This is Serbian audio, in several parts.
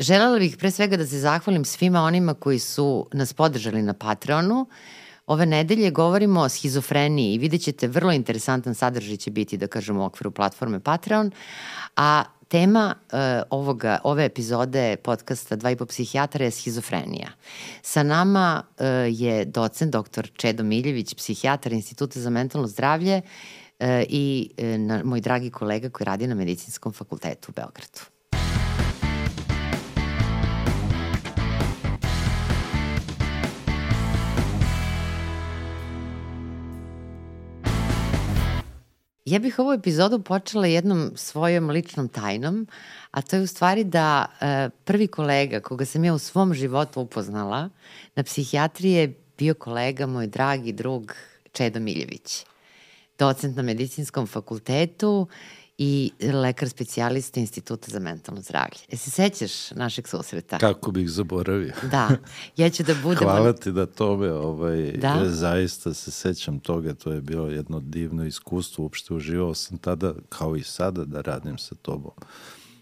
Želela bih pre svega da se zahvalim svima onima koji su nas podržali na Patreonu. Ove nedelje govorimo o schizofreniji i vidjet ćete vrlo interesantan sadržaj će biti, da kažemo, u okviru platforme Patreon, a tema uh, ovoga, ove epizode podcasta Dva i po psihijatra je schizofrenija. Sa nama uh, je docent dr. Čedo Miljević, psihijatar Instituta za mentalno zdravlje uh, i uh, na, moj dragi kolega koji radi na Medicinskom fakultetu u Beogradu. Ja bih ovu epizodu počela jednom svojom ličnom tajnom, a to je u stvari da e, prvi kolega koga sam ja u svom životu upoznala na psihijatriji je bio kolega, moj dragi drug Čedo Miljević, docent na medicinskom fakultetu i lekar specijalista Instituta za mentalno zdravlje. E se sećaš našeg susreta? Kako bih zaboravio. Da, ja ću da budem... Hvala ti da tome, ovaj, da? zaista se sećam toga, to je bilo jedno divno iskustvo, uopšte uživao sam tada, kao i sada, da radim sa tobom.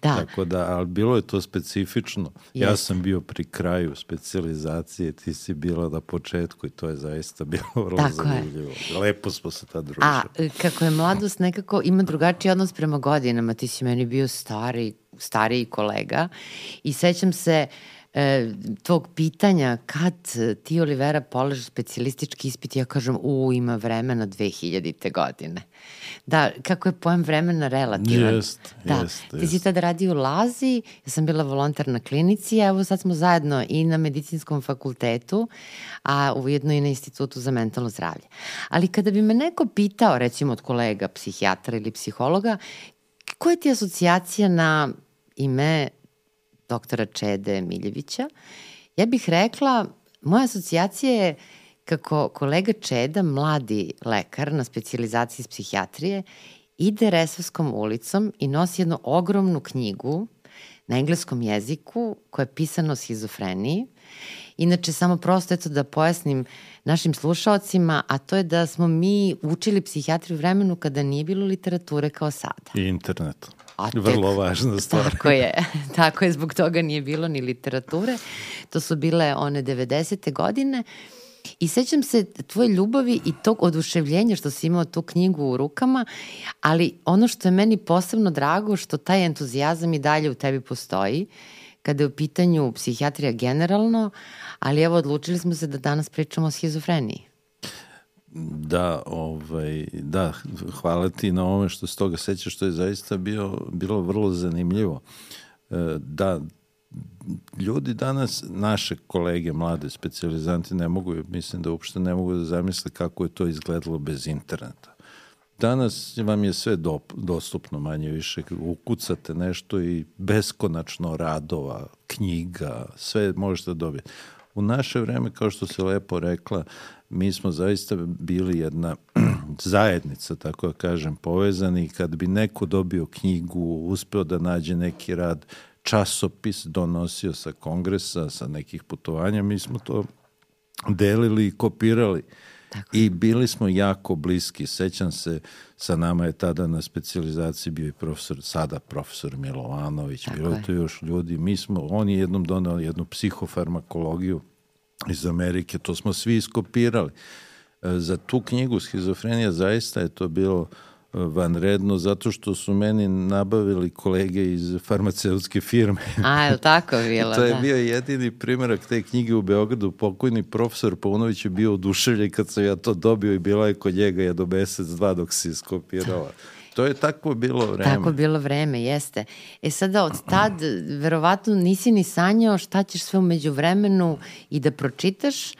Da. Tako da, ali bilo je to specifično. Yes. Ja sam bio pri kraju specializacije, ti si bila na početku i to je zaista bilo vrlo Tako zanimljivo. Je. Lepo smo se tad družili. A kako je mladost nekako ima drugačiji odnos prema godinama, ti si meni bio stari, stariji kolega i sećam se uh, e, tog pitanja kad ti Olivera polažeš specijalistički ispit, ja kažem, u, ima vremena 2000. godine. Da, kako je pojem vremena relativan. Jest, da. jest. Ti si tada radio u Lazi, ja sam bila volonter na klinici, a evo sad smo zajedno i na medicinskom fakultetu, a ujedno i na institutu za mentalno zdravlje. Ali kada bi me neko pitao, recimo od kolega, psihijatra ili psihologa, koja ti je asocijacija na ime doktora Čede Miljevića, ja bih rekla, moja asocijacija je kako kolega Čeda, mladi lekar na specializaciji iz psihijatrije, ide Resavskom ulicom i nosi jednu ogromnu knjigu na engleskom jeziku koja je pisana o schizofreniji. Inače, samo prosto eto da pojasnim našim slušalcima, a to je da smo mi učili psihijatriju vremenu kada nije bilo literature kao sada. I internet. A tek, Vrlo važna stvar. Tako je, tako je, zbog toga nije bilo ni literature. To su bile one 90. godine. I sećam se tvoje ljubavi i tog oduševljenja što si imao tu knjigu u rukama, ali ono što je meni posebno drago, što taj entuzijazam i dalje u tebi postoji, kada je u pitanju psihijatrija generalno, ali evo odlučili smo se da danas pričamo o schizofreniji. Da, ovaj, da, hvala ti na ovome što se toga sećaš, što je zaista bio, bilo vrlo zanimljivo. E, da, ljudi danas, naše kolege, mlade specializanti, ne mogu, mislim da uopšte ne mogu da zamisle kako je to izgledalo bez interneta. Danas vam je sve do, dostupno manje više, ukucate nešto i beskonačno radova, knjiga, sve možete dobiti. U naše vreme, kao što se lepo rekla, mi smo zaista bili jedna zajednica, tako da kažem, povezani kad bi neko dobio knjigu, uspeo da nađe neki rad, časopis donosio sa kongresa, sa nekih putovanja, mi smo to delili i kopirali. Tako. I bili smo jako bliski. Sećam se, sa nama je tada na specializaciji bio i profesor, sada profesor Milovanović, Tako bilo je to još ljudi. Mi smo, on je jednom donao jednu psihofarmakologiju iz Amerike, to smo svi iskopirali. E, za tu knjigu Schizofrenija zaista je to bilo e, vanredno zato što su meni nabavili kolege iz farmaceutske firme. A, je li tako bilo? to je da. bio jedini primjerak te knjige u Beogradu. Pokojni profesor Paunović je bio oduševljen kad sam ja to dobio i bila je kod njega jedno mesec, dva dok se iskopirala. To je tako bilo vreme. Tako bilo vreme, jeste. E sada od tad, verovatno nisi ni sanjao šta ćeš sve umeđu vremenu i da pročitaš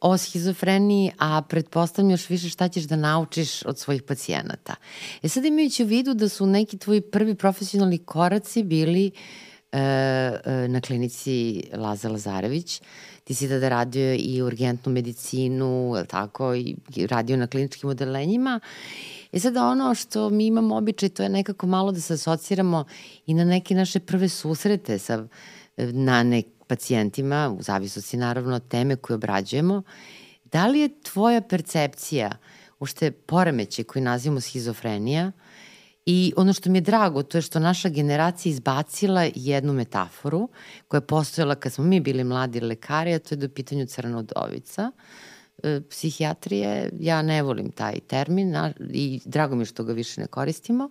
o schizofreniji, a pretpostavljam još više šta ćeš da naučiš od svojih pacijenata. E sad imajući u vidu da su neki tvoji prvi profesionalni koraci bili e, e, na klinici Laza Lazarević, ti si tada radio i urgentnu medicinu, tako, i radio na kliničkim odelenjima E sada ono što mi imamo običaj, to je nekako malo da se asociramo i na neke naše prve susrete sa, na nek pacijentima, u zavisnosti naravno od teme koje obrađujemo. Da li je tvoja percepcija, ušte poremeće koji nazivamo schizofrenija, I ono što mi je drago, to je što naša generacija izbacila jednu metaforu koja je postojala kad smo mi bili mladi lekari, a to je do pitanju crna udovica. E, psihijatrije, ja ne volim taj termin i drago mi je što ga više ne koristimo,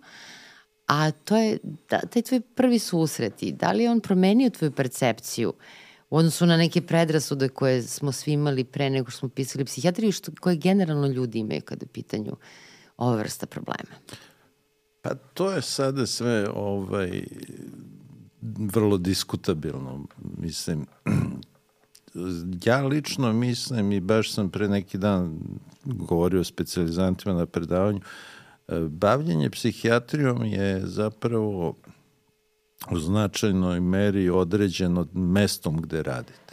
a to je da, taj tvoj prvi susret i da li je on promenio tvoju percepciju u odnosu na neke predrasude koje smo svi imali pre nego što smo pisali psihijatriju, što, koje generalno ljudi imaju kada je pitanju ova vrsta problema. Pa to je sada sve ovaj, vrlo diskutabilno. Mislim, ja lično mislim i baš sam pre neki dan govorio o specializantima na predavanju, e, bavljenje psihijatrijom je zapravo u značajnoj meri određeno mestom gde radite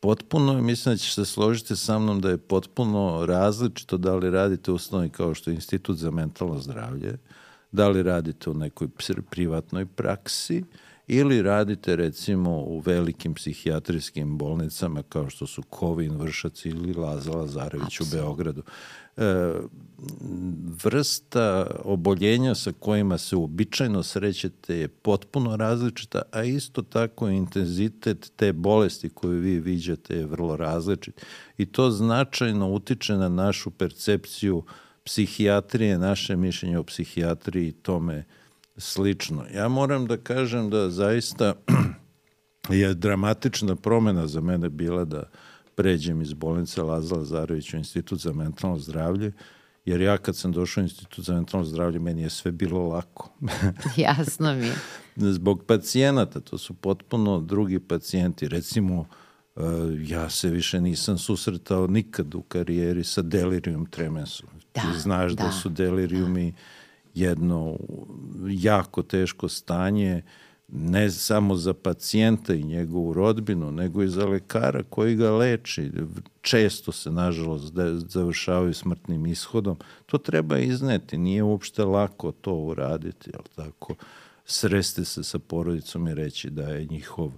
potpuno, mislim da ćeš se složiti sa mnom da je potpuno različito da li radite u osnovi kao što je Institut za mentalno zdravlje, da li radite u nekoj privatnoj praksi ili radite recimo u velikim psihijatrijskim bolnicama kao što su Kovin, Vršac ili Laza Lazarević u Beogradu. E, vrsta oboljenja sa kojima se uobičajeno srećete je potpuno različita, a isto tako intenzitet te bolesti koju vi viđate je vrlo različit. I to značajno utiče na našu percepciju psihijatrije, naše mišljenje o psihijatriji i tome slično. Ja moram da kažem da zaista je dramatična promena za mene bila da pređem iz bolnice Lazala Zarović u Institut za mentalno zdravlje, jer ja kad sam došao u Institut za mentalno zdravlje, meni je sve bilo lako. Jasno mi je. Zbog pacijenata, to su potpuno drugi pacijenti. Recimo, uh, ja se više nisam susretao nikad u karijeri sa delirium tremensom. Da, Ti znaš da, da su deliriumi da. jedno jako teško stanje, uh, ne samo za pacijenta i njegovu rodbinu, nego i za lekara koji ga leči. Često se, nažalost, završavaju smrtnim ishodom. To treba izneti, nije uopšte lako to uraditi, jel tako? Sresti se sa porodicom i reći da je njihov uh,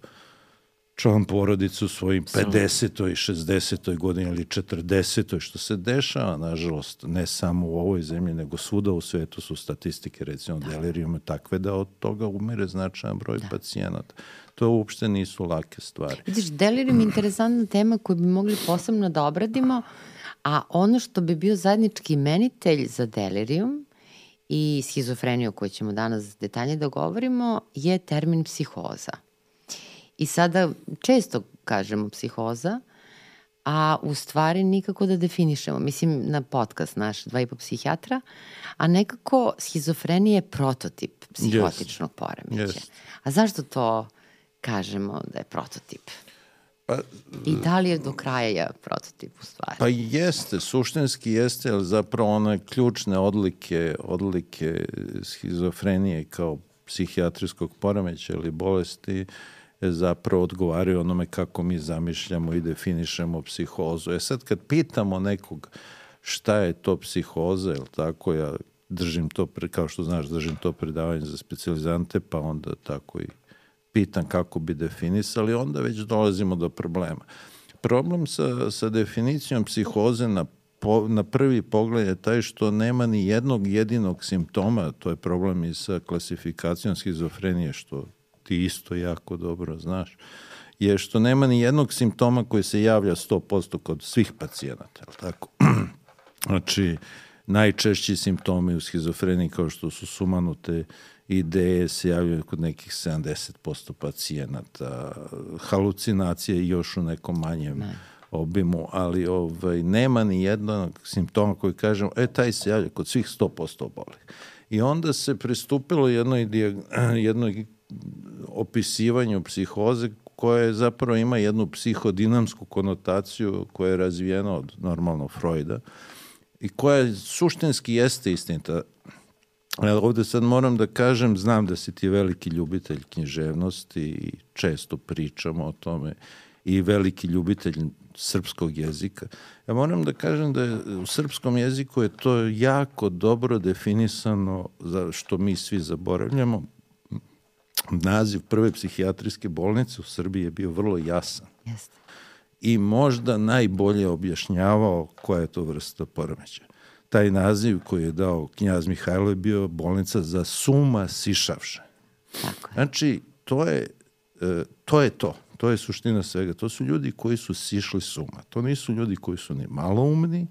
član porodicu u svojim 50. i 60. godini ili 40. što se dešava, nažalost, ne samo u ovoj zemlji, nego svuda u svetu su statistike, recimo, da. delirijume takve da od toga umire značajan broj da. pacijenata. To uopšte nisu lake stvari. Vidiš, delirijum je interesantna tema koju bi mogli posebno da obradimo, a ono što bi bio zajednički menitelj za delirijum i schizofreniju o kojoj ćemo danas detaljnije da govorimo je termin psihoza. I sada često kažemo psihoza, a u stvari nikako da definišemo. Mislim na podcast naš, dva i po psihijatra, a nekako schizofrenija je prototip psihotičnog yes. poremeća. Yes. A zašto to kažemo da je prototip? Pa, I da li je do kraja prototip u stvari? Pa jeste, suštinski jeste, ali zapravo one ključne odlike, odlike schizofrenije kao psihijatrijskog poremeća ili bolesti uh, zapravo odgovaraju onome kako mi zamišljamo i definišemo psihozu. E sad kad pitamo nekog šta je to psihoza, jel tako, ja držim to, kao što znaš, držim to predavanje za specializante, pa onda tako i pitam kako bi definisali, onda već dolazimo do problema. Problem sa, sa definicijom psihoze na po, na prvi pogled je taj što nema ni jednog jedinog simptoma, to je problem i sa klasifikacijom schizofrenije, što ti isto jako dobro znaš, je što nema ni jednog simptoma koji se javlja 100% kod svih pacijenata, je tako? znači, najčešći simptomi u schizofreniji kao što su sumanute ideje se javljaju kod nekih 70% pacijenata, halucinacije još u nekom manjem ne. obimu, ali ovaj, nema ni jednog simptoma koji kažemo, e, taj se javlja kod svih 100% oboli. I onda se pristupilo jednoj, jednoj opisivanju psihoze koja zapravo ima jednu psihodinamsku konotaciju koja je razvijena od normalno Freuda i koja suštinski jeste istinita. Ovde sad moram da kažem, znam da si ti veliki ljubitelj književnosti i često pričamo o tome i veliki ljubitelj srpskog jezika. Ja moram da kažem da je, u srpskom jeziku je to jako dobro definisano za što mi svi zaboravljamo naziv prve psihijatrijske bolnice u Srbiji je bio vrlo jasan. Jeste. I možda najbolje objašnjavao koja je to vrsta poremeća. taj naziv koji je dao knjaz Mihajlo je bio bolnica za suma sišavše. Tako je. Znači, to je, e, to je to. To je suština svega. To su ljudi koji su sišli suma. To nisu ljudi koji su ni malo umni,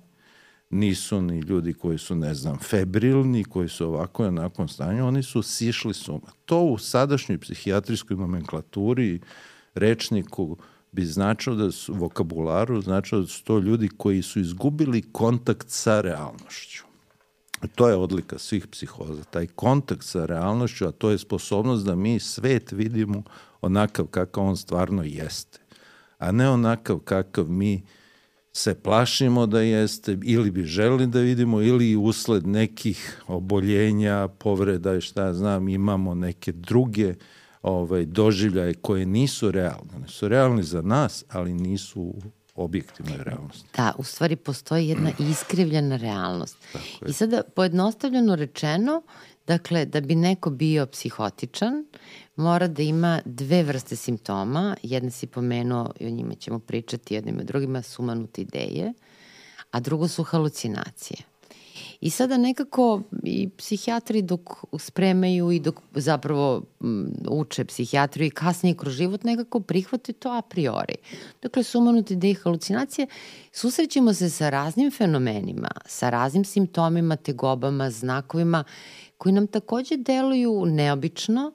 nisu ni ljudi koji su, ne znam, febrilni, koji su ovako i onako stanju, oni su sišli suma. To u sadašnjoj psihijatrijskoj nomenklaturi, rečniku, bi značilo da su, vokabularu, značilo da su to ljudi koji su izgubili kontakt sa realnošću. To je odlika svih psihoza, taj kontakt sa realnošću, a to je sposobnost da mi svet vidimo onakav kakav on stvarno jeste, a ne onakav kakav mi se plašimo da jeste ili bi želeli da vidimo ili usled nekih oboljenja, povreda i šta ja znam, imamo neke druge ovaj, doživljaje koje nisu realne. One su realni za nas, ali nisu u objektivnoj realnosti. Da, u stvari postoji jedna iskrivljena realnost. I sada, pojednostavljeno rečeno, dakle, da bi neko bio psihotičan, mora da ima dve vrste simptoma. Jedna si pomenuo, i o njima ćemo pričati jednim i drugima, sumanute ideje, a drugo su halucinacije. I sada nekako i psihijatri dok spremaju i dok zapravo uče psihijatriju i kasnije kroz život nekako prihvate to a priori. Dakle, sumanuti ideje i halucinacije, susrećemo se sa raznim fenomenima, sa raznim simptomima, tegobama, znakovima koji nam takođe deluju neobično,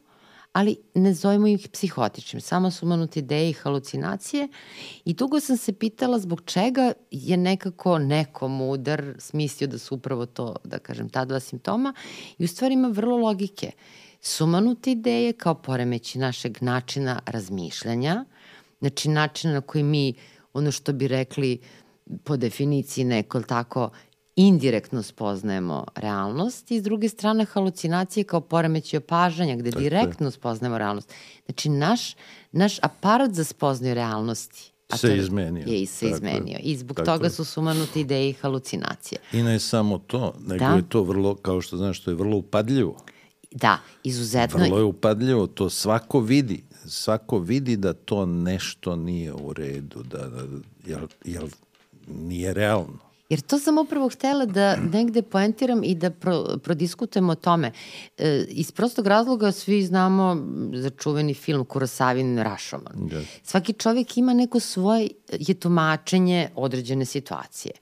ali ne zovemo ih psihotičnim, samo su manuti ideje i halucinacije i dugo sam se pitala zbog čega je nekako neko mudar smislio da su upravo to, da kažem, ta dva simptoma i u stvari ima vrlo logike. Sumanute ideje kao poremeći našeg načina razmišljanja, znači načina na koji mi, ono što bi rekli po definiciji neko, tako, indirektno spoznajemo realnost i s druge strane halucinacije kao poremeći opažanja gde Tako direktno je. spoznajemo realnost. Znači naš, naš aparat za spoznaju realnosti a se izmenio. Je i se Tako izmenio. I zbog Tako toga su sumanute ideje i halucinacije. I ne samo to, nego da? je to vrlo, kao što znaš, to je vrlo upadljivo. Da, izuzetno. Vrlo je upadljivo, to svako vidi. Svako vidi da to nešto nije u redu, da, da jel, jel nije realno. Jer to sam upravo htela da negde poentiram i da pro, prodiskutujemo o tome. E, iz prostog razloga svi znamo za čuveni film Kurosavin Rašoman. Yes. Svaki čovjek ima neko svoje je tumačenje određene situacije.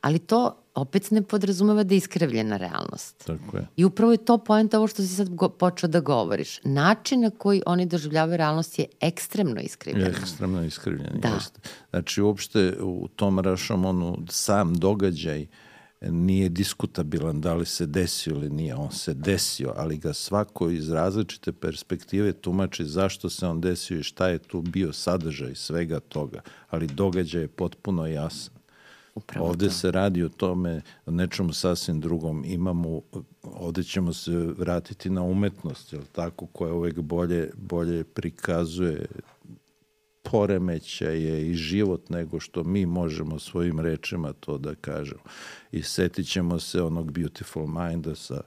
Ali to opet ne podrazumeva da je iskrivljena realnost. Tako je. I upravo je to poenta ovo što si sad počeo da govoriš. Način na koji oni doživljavaju realnost je ekstremno iskrivljen. Je ekstremno iskrivljen, da. jeste. Znači, uopšte u tom Rašomonu sam događaj nije diskutabilan da li se desio ili nije. On se desio, ali ga svako iz različite perspektive tumači zašto se on desio i šta je tu bio sadržaj svega toga. Ali događaj je potpuno jasan. Upravo ovde to. se radi o tome, o nečemu sasvim drugom. Imamo, ovde ćemo se vratiti na umetnost, jel tako, koja uvek bolje, bolje prikazuje poremećaje i život nego što mi možemo svojim rečima to da kažemo. I setit ćemo se onog Beautiful Minda sa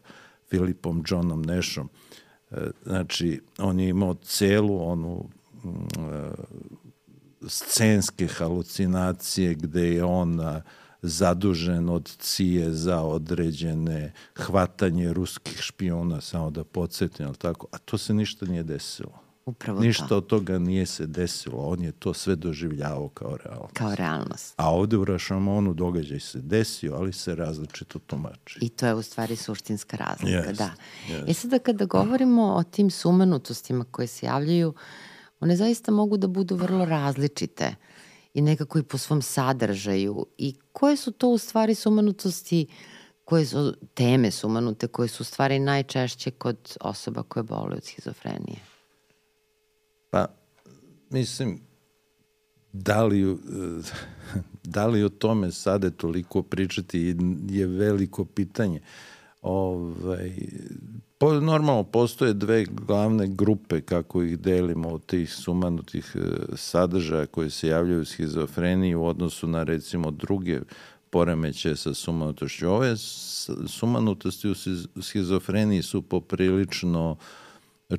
Filipom Johnom Nashom. E, znači, on je imao celu onu e, scenske halucinacije gde je on zadužen od cije za određene hvatanje ruskih špiona, samo da podsjetim, ali tako, a to se ništa nije desilo. Upravo Ništa to. od toga nije se desilo, on je to sve doživljavao kao realnost. Kao realnost. A ovde u Rašamonu događaj se desio, ali se različito tumači. I to je u stvari suštinska razlika, yes, da. Yes. E sada kada govorimo o tim sumanutostima koje se javljaju, uh, one zaista mogu da budu vrlo različite i nekako i po svom sadržaju. I koje su to u stvari sumanutosti, koje su teme sumanute, koje su u stvari najčešće kod osoba koje boluju od schizofrenije? Pa, mislim, da li, da li o tome sada toliko pričati je veliko pitanje. Ovaj, Po, normalno postoje dve glavne grupe kako ih delimo od tih sumanutih e, sadržaja koji se javljaju u schizofreniji u odnosu na recimo druge poremeće sa sumanutošću. Ove sumanutosti u schizofreniji su poprilično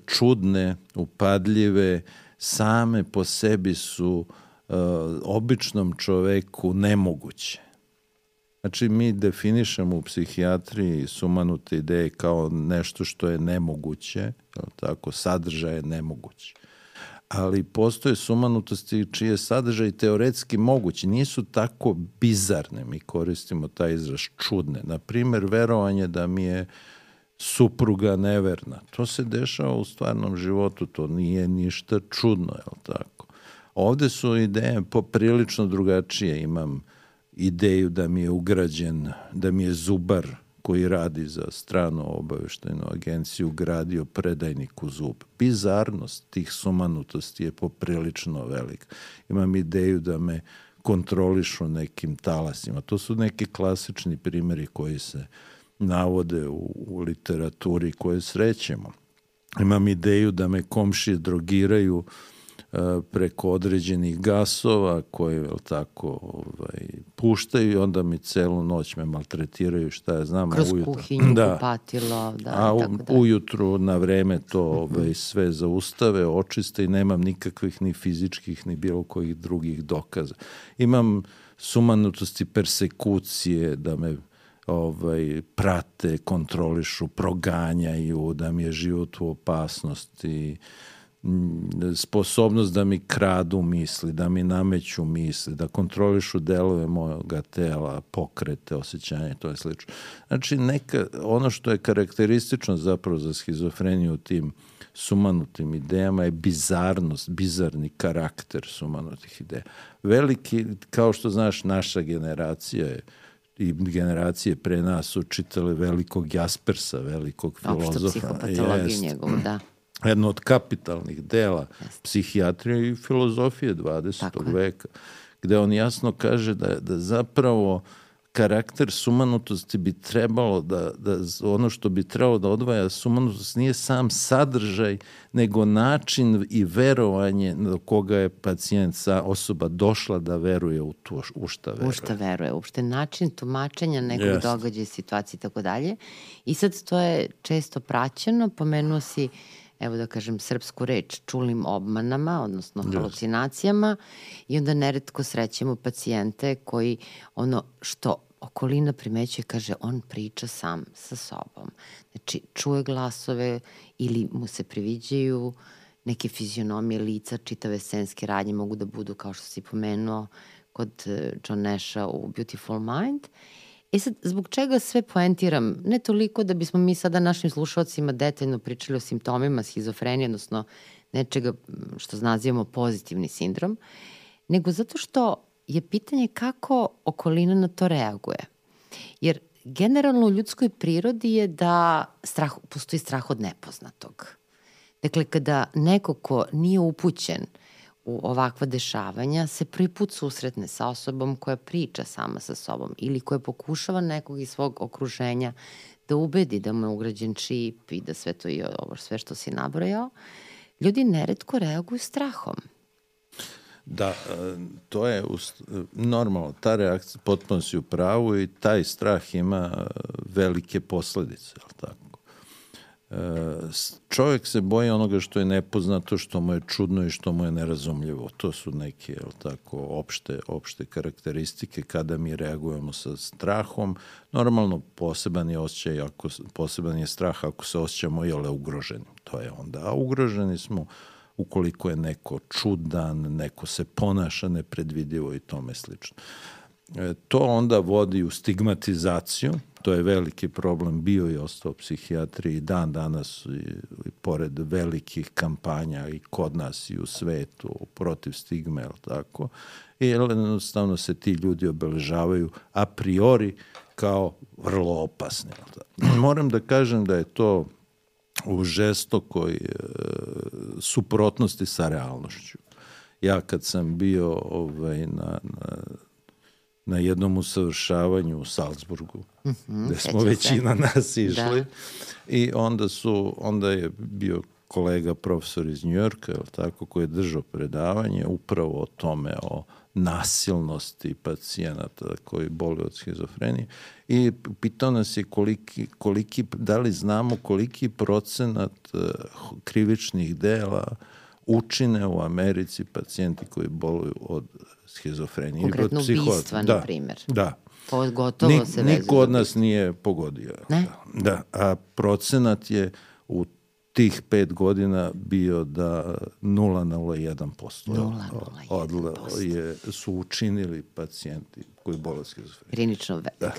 čudne, upadljive, same po sebi su uh, običnom čoveku nemoguće. Znači, mi definišemo u psihijatriji sumanute ideje kao nešto što je nemoguće, tako, sadržaj je nemoguće. Ali postoje sumanutosti čiji je sadržaj teoretski mogući. Nisu tako bizarne, mi koristimo taj izraz čudne. Naprimer, verovanje da mi je supruga neverna. To se dešava u stvarnom životu, to nije ništa čudno, je li tako? Ovde su ideje poprilično drugačije. Imam ideju da mi je ugrađen, da mi je zubar koji radi za stranu obaveštajnu agenciju gradio predajnik u zub. Bizarnost tih sumanutosti je poprilično velika. Imam ideju da me kontrolišu nekim talasima. To su neki klasični primeri koji se navode u, u literaturi koje srećemo. Imam ideju da me komšije drogiraju uh, preko određenih gasova koje je tako ovaj puštaju i onda mi celu noć me maltretiraju šta ja znam kroz ujutru. kuhinju da. kupatilo da a tako da. ujutru na vreme to ovaj sve zaustave očiste i nemam nikakvih ni fizičkih ni bilo kojih drugih dokaza imam sumanutosti persekucije da me ovaj, prate, kontrolišu, proganjaju, da mi je život u opasnosti, sposobnost da mi kradu misli, da mi nameću misli, da kontrolišu delove mojoga tela, pokrete, osjećanje, to je slično. Znači, neka, ono što je karakteristično zapravo za schizofreniju tim sumanutim idejama je bizarnost, bizarni karakter sumanutih ideja. Veliki, kao što znaš, naša generacija je i generacije pre nas su čitale velikog Jaspersa, velikog filozofa. Opšta psihopatologija njegovu, da jedno od kapitalnih dela psihijatrije i filozofije 20. Tako veka, gde on jasno kaže da, da zapravo karakter sumanutosti bi trebalo da, da ono što bi trebalo da odvaja sumanutost nije sam sadržaj, nego način i verovanje do koga je pacijent, sa osoba došla da veruje u to u šta veruje. U šta veruje, uopšte način tumačenja nekog Jest. događaja, situacije i tako dalje. I sad to je često praćeno, pomenuo si uh, evo da kažem, srpsku reč, čulim obmanama, odnosno halucinacijama i onda neretko srećemo pacijente koji ono što okolina primećuje, kaže, on priča sam sa sobom. Znači, čuje glasove ili mu se priviđaju neke fizionomije lica, čitave senske radnje mogu da budu, kao što si pomenuo, kod eh, John Nasha u Beautiful Mind. E sad, zbog čega sve poentiram? Ne toliko da bismo mi sada našim slušalcima detaljno pričali o simptomima schizofrenije, odnosno nečega što nazivamo pozitivni sindrom, nego zato što je pitanje kako okolina na to reaguje. Jer generalno u ljudskoj prirodi je da strah, postoji strah od nepoznatog. Dakle, kada neko ko nije upućen – u ovakva dešavanja se prvi put susretne sa osobom koja priča sama sa sobom ili koja pokušava nekog iz svog okruženja da ubedi da mu je ugrađen čip i da sve to i ovo sve što si nabrojao, ljudi neretko reaguju strahom. Da, e, to je normalno, ta reakcija potpuno si u pravu i taj strah ima e, velike posledice, ali tako? Čovjek se boji onoga što je nepoznato, što mu je čudno i što mu je nerazumljivo. To su neke jel tako, opšte, opšte karakteristike kada mi reagujemo sa strahom. Normalno poseban je osjećaj, ako, poseban je strah ako se osjećamo jele ugroženi. To je onda. A ugroženi smo ukoliko je neko čudan, neko se ponaša nepredvidivo i tome slično. E, to onda vodi u stigmatizaciju, to je veliki problem bio i ostao psihijatriji dan danas i, i pored velikih kampanja i kod nas i u svetu protiv stigme, ili tako, i jednostavno se ti ljudi obeležavaju a priori kao vrlo opasni. Moram da kažem da je to u žestokoj e, suprotnosti sa realnošću. Ja kad sam bio ovaj, na, na na jednom usavršavanju u Salzburgu, mm -hmm, gde smo većina se. nas išli. Da. I onda su, onda je bio kolega profesor iz Njujorka, tako, koji je držao predavanje upravo o tome, o nasilnosti pacijenata koji boli od schizofrenije i pitao nas je koliki, koliki, da li znamo koliki procenat uh, krivičnih dela učine u Americi pacijenti koji boluju od schizofrenije. Konkretno ubistva, da, na primjer. Da. Pogotovo Nik, se vezuje. Niko od nas nije pogodio. Ne? Da, a procenat je u tih pet godina bio da 0,01% odla je, su učinili pacijenti koji bole schizofrenije. Klinično. Da.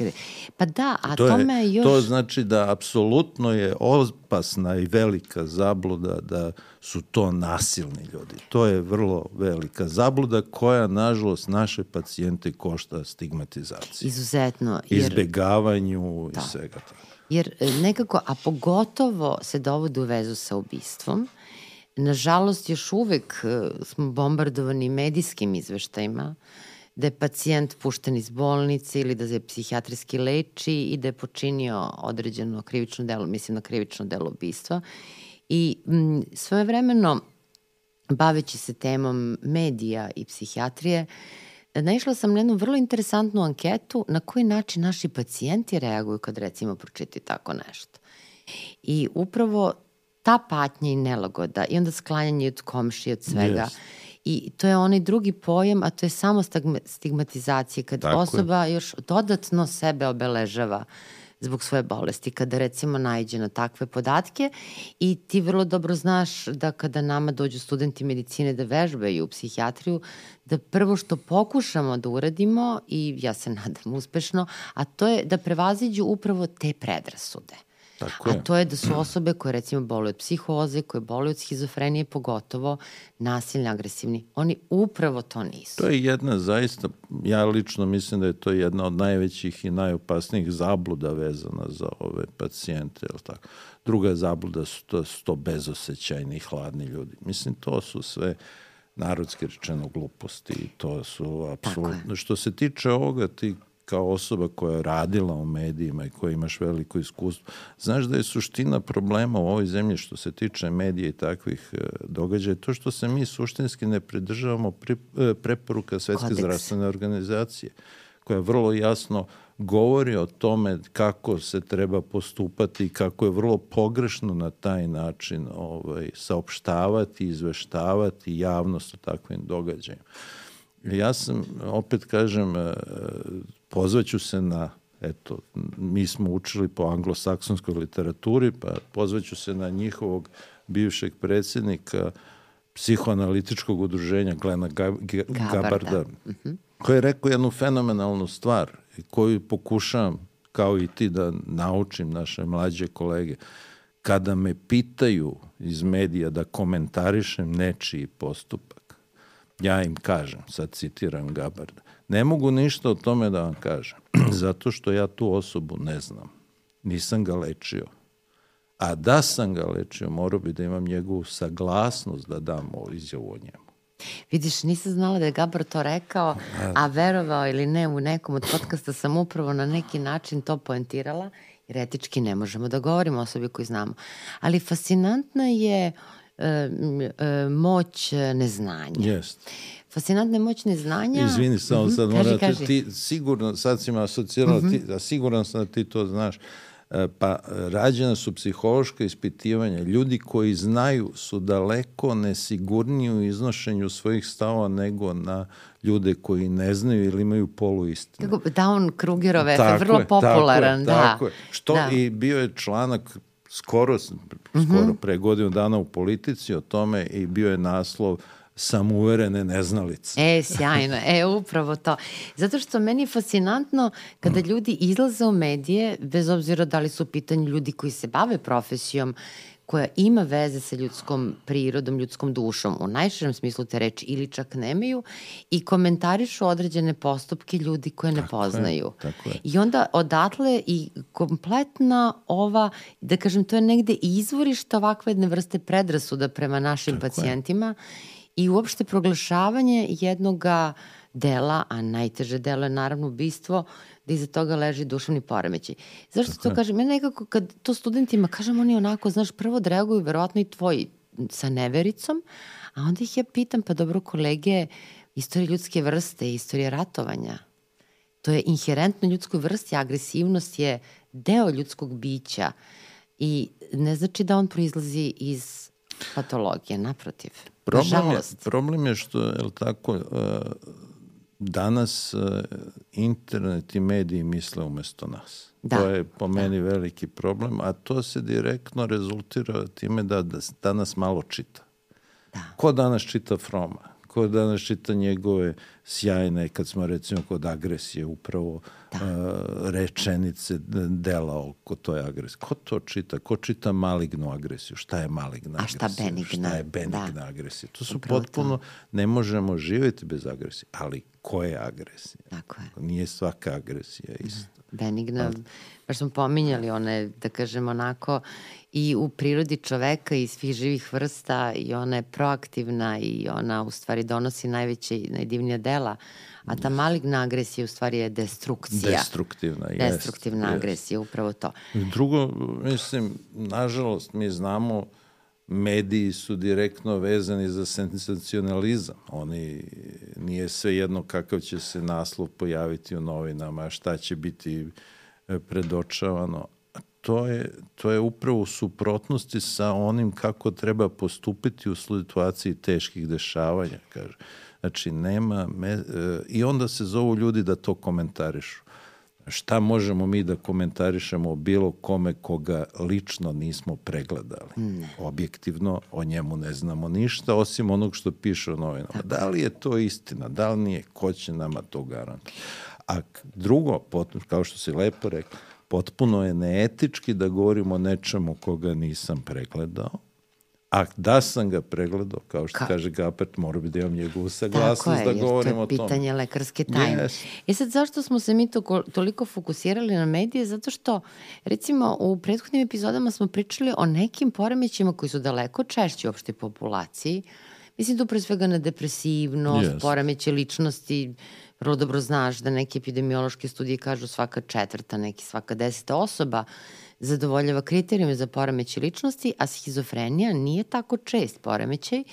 Pa da, a to tome je, još... To znači da apsolutno je opasna i velika zabluda da su to nasilni ljudi. To je vrlo velika zabluda koja, nažalost, naše pacijente košta stigmatizaciju. Izuzetno. Jer... Izbegavanju Da. i svega toga. Jer e, nekako, a pogotovo se dovode u vezu sa ubistvom, nažalost još uvek e, smo bombardovani medijskim izveštajima da je pacijent pušten iz bolnice ili da se psihijatrijski leči i da je počinio određeno krivično delo, mislim na krivično delo ubistva. I m, svojevremeno, baveći se temom medija i psihijatrije, naišla sam na jednu vrlo interesantnu anketu na koji način naši pacijenti reaguju kad recimo pročiti tako nešto. I upravo ta patnja i nelagoda i onda sklanjanje od komšije, od svega. Yes. I to je onaj drugi pojam, a to je samo stigmatizacija, kad Tako je. osoba još dodatno sebe obeležava zbog svoje bolesti, kada recimo najđe na takve podatke i ti vrlo dobro znaš da kada nama dođu studenti medicine da vežbaju psihijatriju, da prvo što pokušamo da uradimo i ja se nadam uspešno, a to je da prevaziđu upravo te predrasude. Tako A je. to je da su osobe koje recimo boluju od psihoze, koje boluju od schizofrenije, pogotovo nasilni, agresivni. Oni upravo to nisu. To je jedna zaista, ja lično mislim da je to jedna od najvećih i najopasnijih zabluda vezana za ove pacijente. Jel tako? Druga zabluda su to, su to bezosećajni i hladni ljudi. Mislim, to su sve narodski rečeno gluposti i to su apsolutno... Što se tiče ovoga, ti kao osoba koja je radila u medijima i koja imaš veliko iskustvo, znaš da je suština problema u ovoj zemlji što se tiče medija i takvih e, događaja, to što se mi suštinski ne pridržavamo pri, e, preporuka Svetske Kodeks. zdravstvene organizacije, koja vrlo jasno govori o tome kako se treba postupati i kako je vrlo pogrešno na taj način ovaj, saopštavati, izveštavati javnost o takvim događajima. Ja sam, opet kažem, e, pozvaću se na, eto, mi smo učili po anglosaksonskoj literaturi, pa pozvaću se na njihovog bivšeg predsjednika psihoanalitičkog udruženja Glena Ga- Ga- Gabarda. Gabarda, koji je rekao jednu fenomenalnu stvar koju pokušavam kao i ti da naučim naše mlađe kolege. Kada me pitaju iz medija da komentarišem nečiji postupak, ja im kažem, sad citiram Gabarda, ne mogu ništa o tome da vam kažem, zato što ja tu osobu ne znam. Nisam ga lečio. A da sam ga lečio, morao bi da imam njegovu saglasnost da dam o izjavu o njemu. Vidiš, nisam znala da je Gabor to rekao, a verovao ili ne, u nekom od podcasta sam upravo na neki način to poentirala, jer etički ne možemo da govorimo o osobi koju znamo. Ali fascinantna je e, moć neznanja. Jest. Fascinantna je moć neznanja. Izvini, samo sad Kaži, moram, kaži. ti sigurno, sad si me asocirala, ti, a siguran sam da ti to znaš, E, pa e, rađena su psihološka ispitivanja. Ljudi koji znaju su daleko nesigurniji u iznošenju svojih stavova nego na ljude koji ne znaju ili imaju poluistine. Kako, Down Krugerov efekt, vrlo je, popularan, tako je, da. Tako je. Što da. i bio je članak skoro, skoro pre godinu dana u politici o tome i bio je naslov samouverene neznalice. E, sjajno. E, upravo to. Zato što meni je fascinantno kada ljudi izlaze u medije, bez obzira da li su u pitanju ljudi koji se bave profesijom, koja ima veze sa ljudskom prirodom, ljudskom dušom, u najširem smislu te reči, ili čak nemaju, i komentarišu određene postupke ljudi koje ne Tako je, poznaju. tako je. I onda odatle i kompletna ova, da kažem, to je negde izvorište ovakve jedne vrste predrasuda prema našim Tako je. pacijentima i uopšte proglašavanje jednoga dela, a najteže delo je naravno ubistvo, da iza toga leži duševni poremećaj. Zašto to kažem? Ja nekako kad to studentima kažem, oni onako, znaš, prvo odreaguju verovatno i tvoji sa nevericom, a onda ih ja pitam, pa dobro kolege, istorija ljudske vrste, istorija ratovanja, to je inherentno ljudskoj vrsti, agresivnost je deo ljudskog bića i ne znači da on proizlazi iz patologije, naprotiv. Problem je, problem je što, je li tako, uh, danas uh, internet i mediji misle umesto nas. Da, To je po meni veliki problem, a to se direktno rezultira time da, da danas malo čita. Da. Ko danas čita Froma? Ko danas čita njegove sjajne, kad smo recimo kod agresije, upravo da. uh, rečenice, dela oko toj agresije. Ko to čita? Ko čita malignu agresiju? Šta je maligna A šta agresija? benigna? Šta je benigna Da. agresija? To su Upravo to. potpuno, ne možemo živjeti bez agresije. Ali koja je agresija? Tako je. Nije svaka agresija ista. benigna, baš smo pominjali one, da kažem onako, i u prirodi čoveka i svih živih vrsta i ona je proaktivna i ona u stvari donosi najveće i najdivnija dela, a ta maligna agresija u stvari je destrukcija. Destruktivna, jest. Destruktivna jest. agresija, upravo to. Drugo, mislim, nažalost, mi znamo mediji su direktno vezani za sensacionalizam. Oni, nije sve jedno kakav će se naslov pojaviti u novinama, šta će biti e, predočavano. To je, to je upravo u suprotnosti sa onim kako treba postupiti u situaciji teških dešavanja, kaže. Znači, nema... Me, e, I onda se zovu ljudi da to komentarišu šta možemo mi da komentarišemo o bilo kome koga lično nismo pregledali. Ne. Objektivno o njemu ne znamo ništa, osim onog što piše u novinama. Da li je to istina, da li nije, ko će nama to garantovati? A drugo, pot- kao što si lepo rekla, potpuno je neetički da govorimo o nečemu koga nisam pregledao, a da sam ga pregledao, kao što Ka- kaže Gapert, mora bi da imam njegovu Tako saglasnost je, da to govorim je o tome. pitanje lekarske tajne. Jeste. E sad, zašto smo se mi to, ko- toliko fokusirali na medije? Zato što, recimo, u prethodnim epizodama smo pričali o nekim poremećima koji su daleko češći u opštoj populaciji. Mislim tu pre svega na depresivnost, Jeste. poremeće ličnosti. Vrlo dobro znaš da neke epidemiološke studije kažu svaka četvrta, neki svaka deseta osoba zadovoljava kriterijume za poremeće ličnosti, a schizofrenija nije tako čest poremećaj,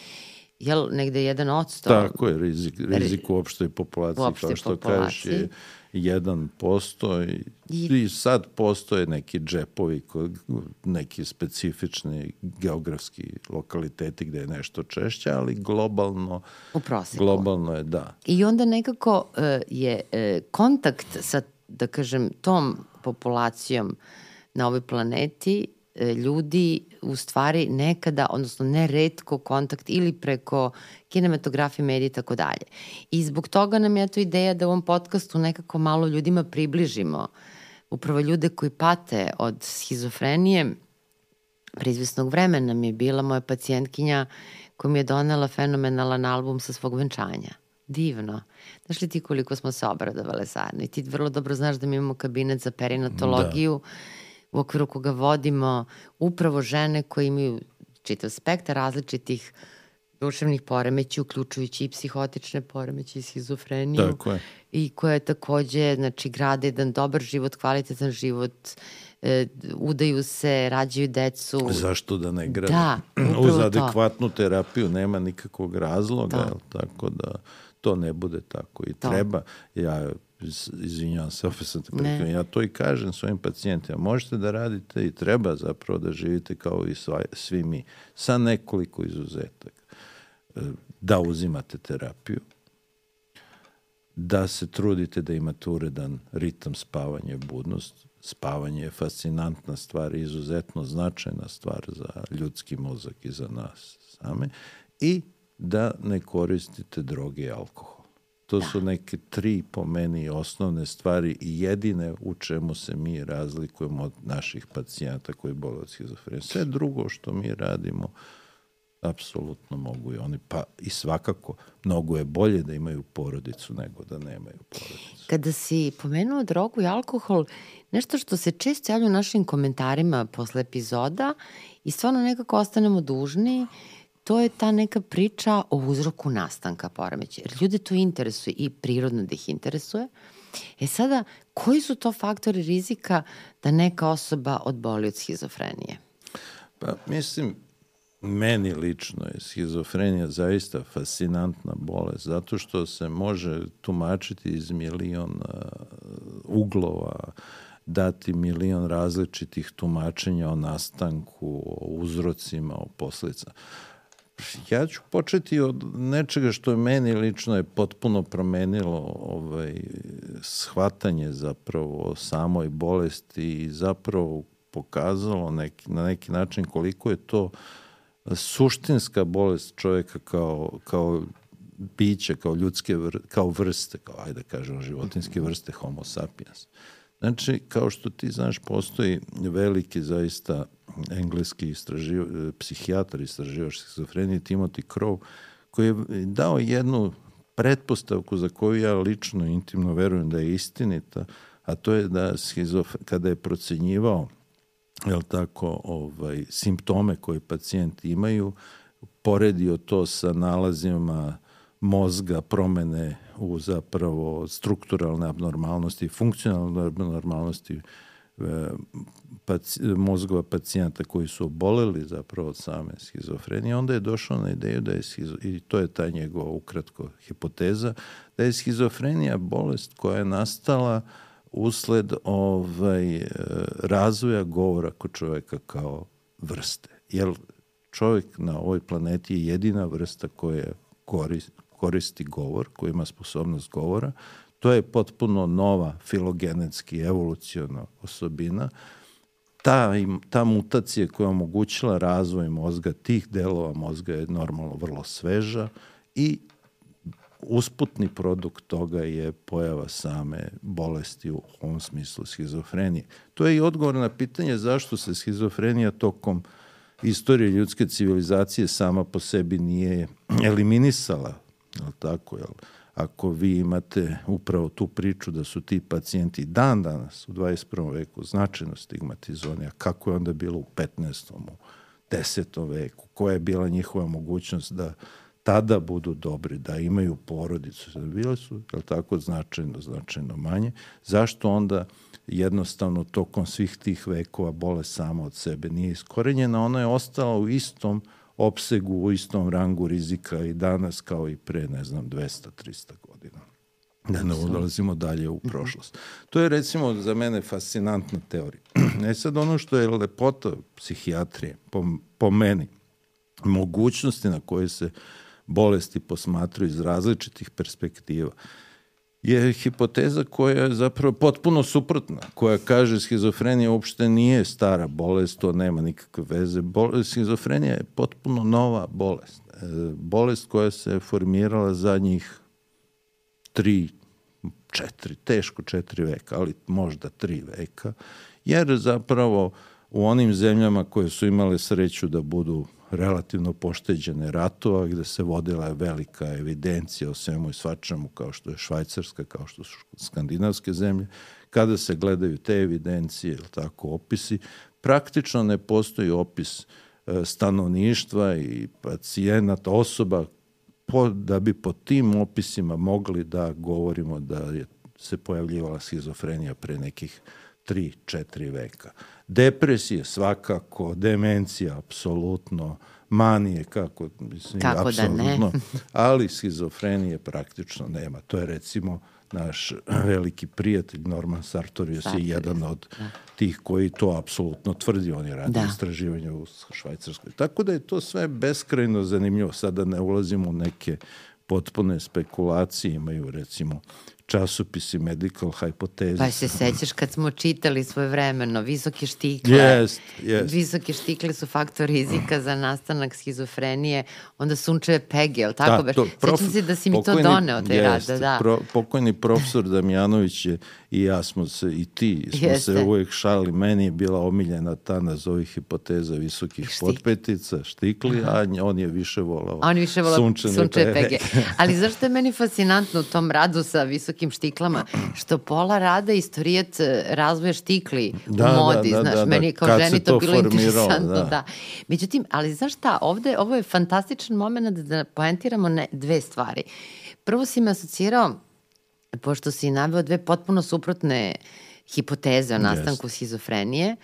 jel negde jedan odsto Tako je, rizik, rizik u opštoj populaciji, U opštoj kao što populaciji. kažeš, je 1% i, I- I sad postoje neki džepovi, neki specifični geografski lokaliteti gde je nešto češće, ali globalno, u proseku. globalno je da. I onda nekako uh, je uh, kontakt sa, da kažem, tom populacijom na ovoj planeti ljudi u stvari nekada, odnosno ne redko kontakt ili preko kinematografije, medije i tako dalje. I zbog toga nam je to ideja da u ovom podcastu nekako malo ljudima približimo upravo ljude koji pate od schizofrenije, pre izvesnog vremena mi je bila moja pacijentkinja koja mi je donela fenomenalan album sa svog venčanja. Divno. Znaš li ti koliko smo se obradovale zajedno? I ti vrlo dobro znaš da mi imamo kabinet za perinatologiju da. U okviru koga vodimo upravo žene koje imaju čitav spektar različitih duševnih poremeća, uključujući i psihotične poremeće i schizofreniju. Tako je. I koje takođe, znači, grade jedan dobar život, kvalitetan život, e, udaju se, rađaju decu. Zašto da ne grade? Da, Uz to. adekvatnu terapiju nema nikakvog razloga, Da. tako da to ne bude tako. I To. treba, ja izvinjavam se, opet sam te prekrenuo, ja to i kažem svojim pacijentima, možete da radite i treba zapravo da živite kao i sva, svi mi, sa nekoliko izuzetaka. E, Da uzimate terapiju, da se trudite da imate uredan ritam spavanja i budnost. Spavanje je fascinantna stvar, izuzetno značajna stvar za ljudski mozak i za nas same. I da ne koristite droge i alkohol. To su neke tri po meni osnovne stvari i jedine u čemu se mi razlikujemo od naših pacijenta koji bole od schizofrenije. Sve drugo što mi radimo apsolutno mogu i oni, pa i svakako mnogo je bolje da imaju porodicu nego da nemaju porodicu. Kada si pomenuo drogu i alkohol, nešto što se često javlja u našim komentarima posle epizoda i stvarno nekako ostanemo dužni, to je ta neka priča o uzroku nastanka poremeća. Jer ljude to interesuje i prirodno da ih interesuje. E sada, koji su to faktori rizika da neka osoba odboli od schizofrenije? Pa mislim, meni lično je schizofrenija zaista fascinantna bolest, zato što se može tumačiti iz milion uh, uglova, dati milion različitih tumačenja o nastanku, o uzrocima, o posledicama. Ja ću početi od nečega što je meni lično je potpuno promenilo ovaj, shvatanje zapravo o samoj bolesti i zapravo pokazalo neki, na neki način koliko je to suštinska bolest čoveka kao, kao biće, kao ljudske, vr, kao vrste, kao, ajde da kažem, životinske vrste homo sapiens. Znači, kao što ti znaš, postoji veliki zaista engleski istraživ, psihijatar istraživač schizofrenije Timothy Crow, koji je dao jednu pretpostavku za koju ja lično intimno verujem da je istinita, a to je da schizof, kada je procenjivao jel tako, ovaj, simptome koje pacijenti imaju, poredio to sa nalazima mozga, promene u zapravo strukturalne abnormalnosti, funkcionalne abnormalnosti e, paci, mozgova pacijenta koji su oboleli zapravo od same schizofrenije, onda je došao na ideju da je i to je ta njegova ukratko hipoteza, da je schizofrenija bolest koja je nastala usled ovaj, razvoja govora kod čoveka kao vrste. Jer čovjek na ovoj planeti je jedina vrsta koja koristi, koristi govor, koja ima sposobnost govora. To je potpuno nova filogenetski, evolucijona osobina. Ta, ta mutacija koja je omogućila razvoj mozga, tih delova mozga je normalno vrlo sveža i usputni produkt toga je pojava same bolesti u ovom smislu schizofrenije. To je i odgovor na pitanje zašto se schizofrenija tokom istorije ljudske civilizacije sama po sebi nije eliminisala, li tako, jel? Ako vi imate upravo tu priču da su ti pacijenti dan danas u 21. veku značajno stigmatizovani, a kako je onda bilo u 15. u 10. veku, koja je bila njihova mogućnost da tada budu dobri, da imaju porodicu, da bile su, je tako, značajno, značajno manje. Zašto onda jednostavno tokom svih tih vekova bole sama od sebe nije iskorenjena, ona je ostala u istom opsegu, u istom rangu rizika i danas kao i pre, ne znam, 200-300 godina. Da ne odlazimo dalje u prošlost. To je recimo za mene fascinantna teorija. E sad ono što je lepota psihijatrije, po, po meni, mogućnosti na koje se uh, bolesti posmatruju iz različitih perspektiva je hipoteza koja je zapravo potpuno suprotna, koja kaže schizofrenija uopšte nije stara bolest, to nema nikakve veze. Bolest, schizofrenija je potpuno nova bolest. E, bolest koja se formirala zadnjih tri, četiri, teško četiri veka, ali možda tri veka, jer zapravo u onim zemljama koje su imale sreću da budu relativno pošteđene ratova gde se vodila velika evidencija o svemu i svačemu kao što je Švajcarska, kao što su skandinavske zemlje. Kada se gledaju te evidencije ili tako opisi, praktično ne postoji opis e, stanovništva i pacijenata, osoba po, da bi po tim opisima mogli da govorimo da je se pojavljivala schizofrenija pre nekih 3-4 veka. Depresije svakako, demencija apsolutno, manije kako, mislim, kako apsolutno, da ne. ali schizofrenije praktično nema. To je recimo naš veliki prijatelj Norman Sartorius je jedan od da. tih koji to apsolutno tvrdi, on je radio da. istraživanje u Švajcarskoj. Tako da je to sve beskrajno zanimljivo. Sada ne ulazimo u neke potpune spekulacije, imaju recimo časopisi Medical Hypothesis. Pa se sećaš kad smo čitali svoje vremeno, visoke štikle. Jest, jest. Visoke štikle su faktor rizika za nastanak schizofrenije, onda sunčeve pege, ali tako? Da, to, prof, Sećam se da si mi to doneo, taj rad. Da, da. Pro, pokojni profesor Damjanović je i ja smo se, i ti, smo Jeste. se uvijek šali. Meni je bila omiljena ta nazovi hipoteza visokih Štik. potpetica, štikli, Aha. a on je više volao on više volao sunčeve, sunčeve pege. Ali zašto je meni fascinantno u tom radu sa visokim štiklama, što pola rada istorijet e, razvoja štikli da, u modi, da, da, znaš, da, da, meni kao Kad ženi to, to bilo interesantno. Da. da. Međutim, ali znaš šta, ovde, ovo je fantastičan moment da poentiramo ne, dve stvari. Prvo si me asocirao pošto si naveo dve potpuno suprotne hipoteze o nastanku yes. schizofrenije,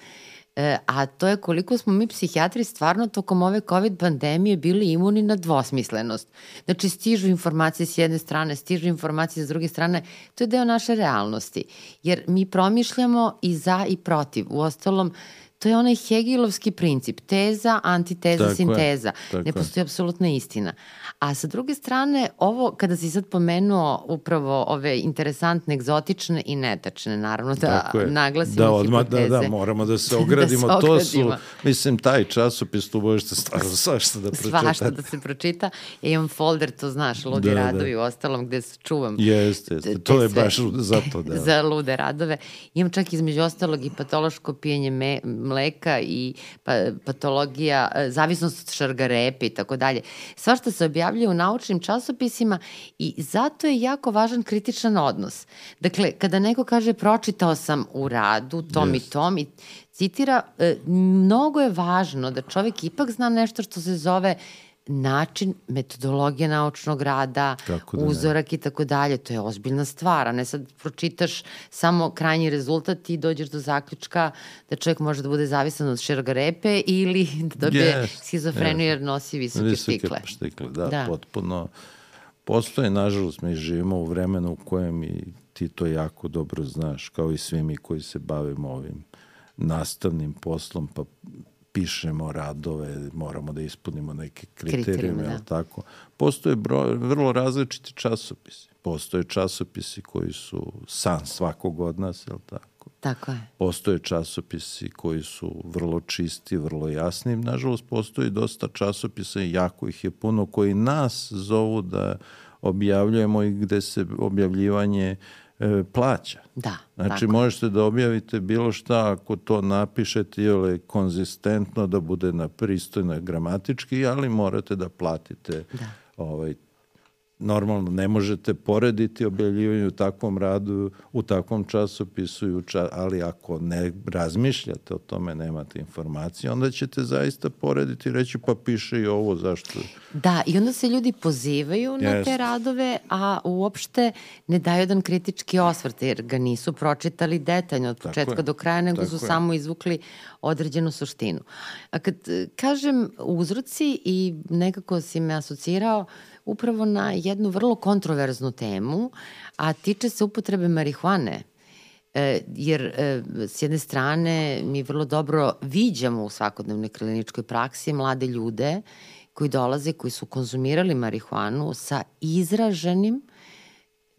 E, a to je koliko smo mi psihijatri stvarno tokom ove COVID pandemije bili imuni na dvosmislenost. Znači, stižu informacije s jedne strane, stižu informacije s druge strane. To je deo naše realnosti. Jer mi promišljamo i za i protiv. U ostalom, to je onaj Hegelovski princip, teza, antiteza, tako sinteza. Je, ne postoji apsolutna istina. A sa druge strane, ovo, kada si sad pomenuo upravo ove interesantne, egzotične i netačne, naravno da naglasimo da, odmah, hipoteze. Da, da, moramo da se ogradimo. da se to su, mislim, taj časopis, tu možete stvarno svašta da pročitate. Svašta da se pročita. Ja imam folder, to znaš, Ludi da, da. radovi da. u ostalom, gde čuvam. Jeste, jeste. To je baš za to, da. za lude radove. Imam čak između ostalog i patološko pijenje me, mleka i pa, patologija, e, zavisnost od šargarepe i tako dalje. Svašta se objavljuje u naučnim časopisima i zato je jako važan kritičan odnos. Dakle, kada neko kaže pročitao sam u radu tom yes. i tom i citira, e, mnogo je važno da čovjek ipak zna nešto što se zove način, metodologija naučnog rada, da uzorak i tako dalje, to je ozbiljna stvar, a ne sad pročitaš samo krajnji rezultat i dođeš do zaključka da čovjek može da bude zavisan od šergarepe ili da dobije yes, schizofreniju yes. jer nosi visoke, visoke štikle. štikle. Da, da, potpuno. Postoje, nažalost, mi živimo u vremenu u kojem i ti to jako dobro znaš, kao i svi mi koji se bavimo ovim nastavnim poslom, pa pišemo radove, moramo da ispunimo neke kriterijume, da. tako. Postoje broj, vrlo različiti časopisi. Postoje časopisi koji su san svakog od nas, je li tako? Tako je. Postoje časopisi koji su vrlo čisti, vrlo jasni. Nažalost, postoji dosta časopisa i jako ih je puno koji nas zovu da objavljujemo i gde se objavljivanje uh, e, plaća. Da. Znači tako. možete da objavite bilo šta ako to napišete ili konzistentno da bude na pristojno gramatički, ali morate da platite da. ovaj normalno ne možete porediti objavljivanje u takvom radu, u takvom časopisu, ali ako ne razmišljate o tome, nemate informacije, onda ćete zaista porediti i reći pa piše i ovo, zašto? Da, i onda se ljudi pozivaju na te radove, a uopšte ne daju jedan kritički osvrt, jer ga nisu pročitali detaljno od početka do kraja, nego Tako su je. samo izvukli određenu suštinu. A kad kažem uzroci i nekako si me asocirao, upravo na jednu vrlo kontroverznu temu, a tiče se upotrebe marihuane. E, jer e, s jedne strane mi vrlo dobro viđamo u svakodnevnoj kliničkoj praksi mlade ljude koji dolaze, koji su konzumirali marihuanu sa izraženim,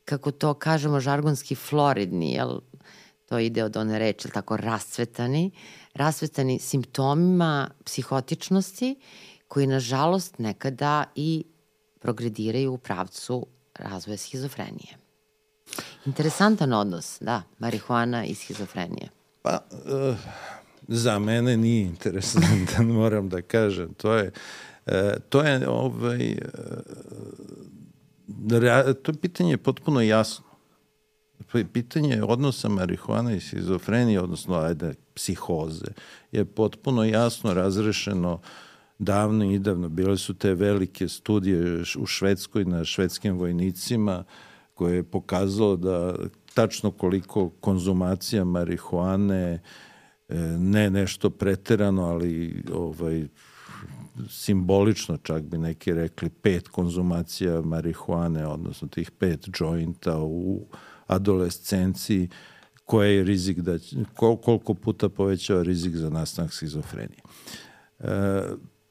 kako to kažemo žargonski floridni, jel, to ide od one reči, tako rascvetani, rascvetani simptomima psihotičnosti koji nažalost nekada i progrediraju u pravcu razvoja schizofrenije. Interesantan odnos, da, marihuana i schizofrenije. Pa, uh, za mene nije interesantan, moram da kažem. To je, uh, to je, ovaj, uh, to je pitanje potpuno jasno. Pitanje odnosa marihuana i schizofrenije, odnosno, ajde, psihoze, je potpuno jasno razrešeno uh, davno i davno. Bile su te velike studije u Švedskoj na švedskim vojnicima koje je pokazalo da tačno koliko konzumacija marihuane e, ne nešto preterano, ali ovaj simbolično čak bi neki rekli pet konzumacija marihuane, odnosno tih pet jointa u adolescenciji koje je rizik da koliko puta povećava rizik za nastanak schizofrenije. E,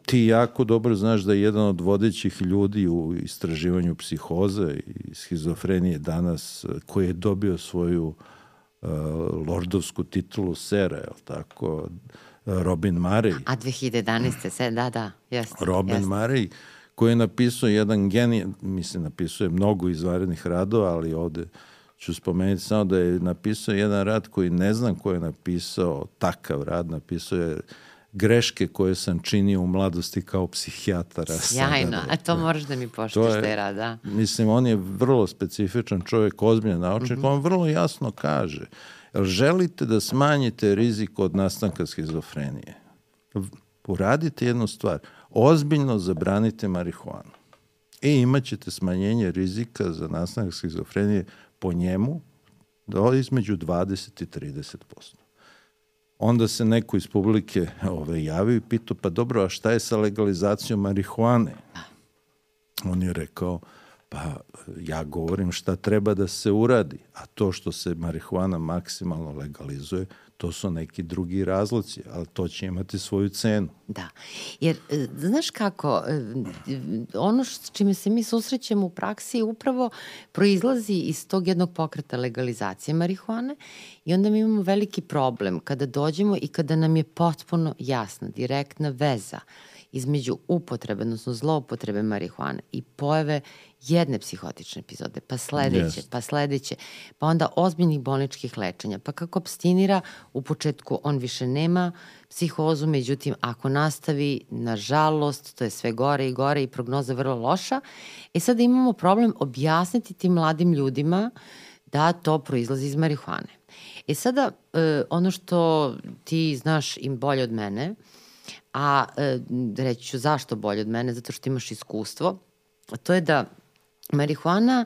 ti jako dobro znaš da je jedan od vodećih ljudi u istraživanju psihoze i schizofrenije danas, koji je dobio svoju uh, lordovsku titulu sera, je tako, Robin Murray. A 2011. se, da, da, jeste. Robin jest. Murray, koji je napisao jedan genij, mislim, napisao je mnogo izvarenih radova, ali ovde ću spomenuti samo da je napisao jedan rad koji ne znam ko je napisao takav rad, napisao je greške koje sam činio u mladosti kao psihijatara. Sjajno, sada, a to da. moraš da mi poštiš te rada. Mislim, on je vrlo specifičan čovjek, ozbiljan naučnik, mm -hmm. on vrlo jasno kaže, želite da smanjite rizik od nastanka schizofrenije? Uradite jednu stvar, ozbiljno zabranite marihuanu. I imat ćete smanjenje rizika za nastanak schizofrenije po njemu do između 20 i 30 posto. Onda se neko iz publike ove, javio i pitao, pa dobro, a šta je sa legalizacijom marihuane? On je rekao, pa ja govorim šta treba da se uradi, a to što se marihuana maksimalno legalizuje, to su neki drugi razloci, ali to će imati svoju cenu. Da, jer e, znaš kako, e, ono s čime se mi susrećemo u praksi upravo proizlazi iz tog jednog pokreta legalizacije marihuane i onda mi imamo veliki problem kada dođemo i kada nam je potpuno jasna, direktna veza između upotrebe, odnosno zloupotrebe marihuane i pojave jedne psihotične epizode, pa sledeće, yes. pa sledeće, pa onda ozbiljnih bolničkih lečenja, pa kako abstinira, u početku on više nema psihozu, međutim, ako nastavi, nažalost, to je sve gore i gore i prognoza vrlo loša. E sada imamo problem objasniti tim mladim ljudima da to proizlazi iz marihuane. E sada, e, ono što ti znaš im bolje od mene, a e, reći ću zašto bolje od mene, zato što imaš iskustvo, a to je da marihuana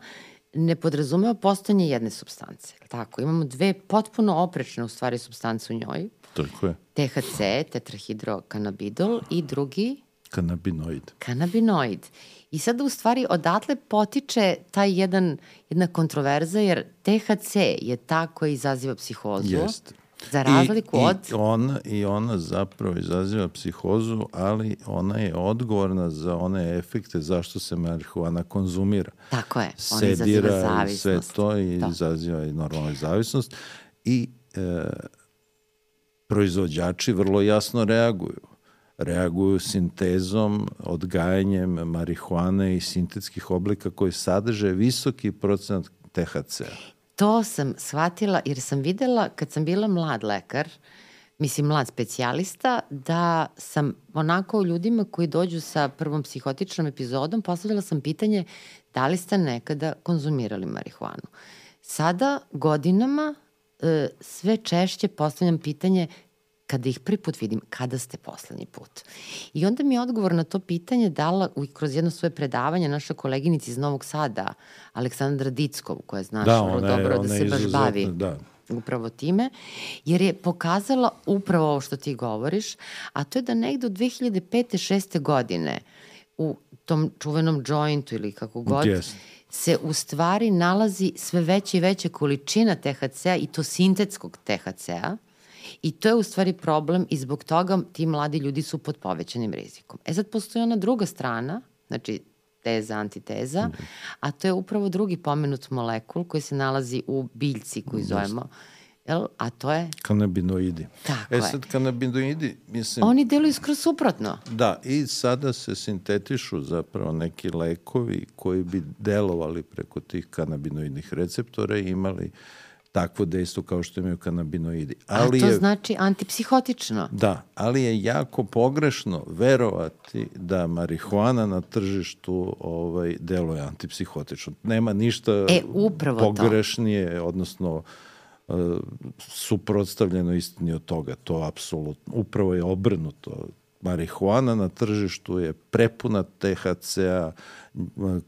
ne podrazumeva postojanje jedne substance. Tako, imamo dve potpuno oprečne u stvari substance u njoj. Tako je. THC, tetrahidrokanabidol i drugi Kanabinoid. Kanabinoid. I sada u stvari odatle potiče taj jedan, jedna kontroverza jer THC je ta koja izaziva psihozu. Jeste. Za razliku I, od... I ona, I ona zapravo izaziva psihozu, ali ona je odgovorna za one efekte zašto se marihuana konzumira. Tako je, ona izaziva zavisnost. sve to i da. izaziva i normalnu zavisnost. I e, proizvođači vrlo jasno reaguju. Reaguju sintezom, odgajanjem marihuane i sintetskih oblika koji sadrže visoki procenat THC-a. To sam shvatila jer sam videla kad sam bila mlad lekar, mislim mlad specijalista, da sam onako ljudima koji dođu sa prvom psihotičnom epizodom postavljala sam pitanje da li ste nekada konzumirali marihuanu. Sada godinama e, sve češće postavljam pitanje kada ih prvi put vidim, kada ste poslednji put? I onda mi je odgovor na to pitanje dala u, kroz jedno svoje predavanje naša koleginica iz Novog Sada, Aleksandra Dickov, koja znaš da, vrlo dobro da se baš bavi da. upravo time, jer je pokazala upravo ovo što ti govoriš, a to je da negde od 2005. 6. godine u tom čuvenom jointu ili kako god, yes se u stvari nalazi sve veća i veća količina THC-a i to sintetskog THC-a, I to je u stvari problem i zbog toga ti mladi ljudi su pod povećanim rizikom. E sad postoji ona druga strana, znači teza, antiteza, mm. a to je upravo drugi pomenut molekul koji se nalazi u biljci koju zovemo Jel? A to je? Kanabinoidi. Tako e je. sad kanabinoidi, mislim... Oni deluju skroz suprotno. Da, i sada se sintetišu zapravo neki lekovi koji bi delovali preko tih kanabinoidnih receptora i imali uh, takvo dejstvo kao što imaju kanabinoidi. Ali A to je, znači antipsihotično. Da, ali je jako pogrešno verovati da marihuana na tržištu ovaj, deluje antipsihotično. Nema ništa e, pogrešnije, to. odnosno uh, suprotstavljeno istini od toga. To apsolutno, upravo je obrnuto marihuana na tržištu je prepuna THC-a,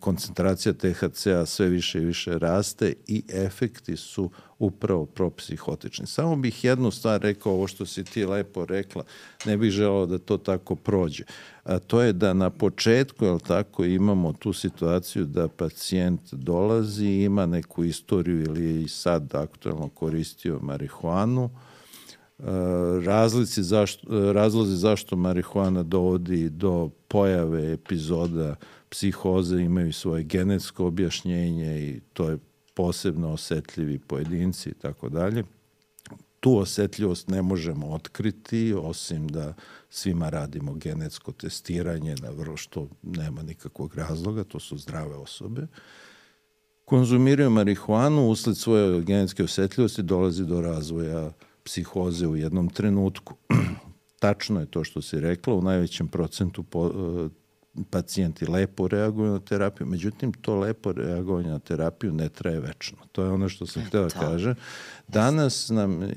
koncentracija THC-a sve više i više raste i efekti su upravo propsihotični. Samo bih jednu stvar rekao, ovo što si ti lepo rekla, ne bih želao da to tako prođe. A to je da na početku, jel tako, imamo tu situaciju da pacijent dolazi, ima neku istoriju ili je sad aktualno koristio marihuanu, razlici zašto, razlozi zašto marihuana dovodi do pojave epizoda psihoze imaju svoje genetsko objašnjenje i to je posebno osetljivi pojedinci i tako dalje. Tu osetljivost ne možemo otkriti osim da svima radimo genetsko testiranje na vrlo što nema nikakvog razloga, to su zdrave osobe. Konzumiraju marihuanu, usled svoje genetske osetljivosti dolazi do razvoja psihoze u jednom trenutku. Tačno je to što si rekla, u najvećem procentu po, e, pacijenti lepo reaguju na terapiju, međutim to lepo reagovanje na terapiju ne traje večno. To je ono što sam htela da kaže. Danas, nam, e,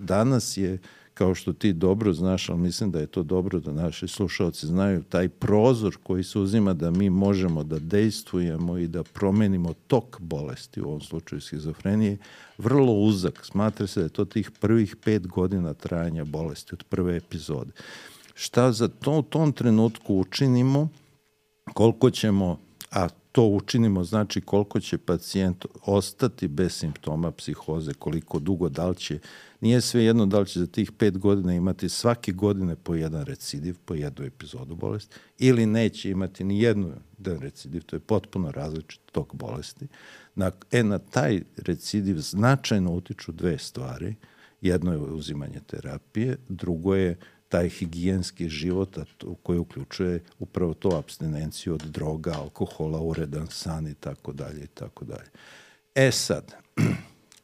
danas je kao što ti dobro znaš, ali mislim da je to dobro da naši slušalci znaju, taj prozor koji se uzima da mi možemo da dejstvujemo i da promenimo tok bolesti, u ovom slučaju schizofrenije, vrlo uzak. Smatra se da je to tih prvih pet godina trajanja bolesti od prve epizode. Šta za to u tom trenutku učinimo, koliko ćemo, a to učinimo znači koliko će pacijent ostati bez simptoma psihoze, koliko dugo, da li će, nije sve jedno da li će za tih pet godina imati svake godine po jedan recidiv, po jednu epizodu bolesti, ili neće imati ni jednu dan recidiv, to je potpuno različit tok bolesti. Na, e, na taj recidiv značajno utiču dve stvari. Jedno je uzimanje terapije, drugo je taj higijenski život koji uključuje upravo to abstinenciju od droga, alkohola, uredan san i tako dalje i tako dalje. E sad,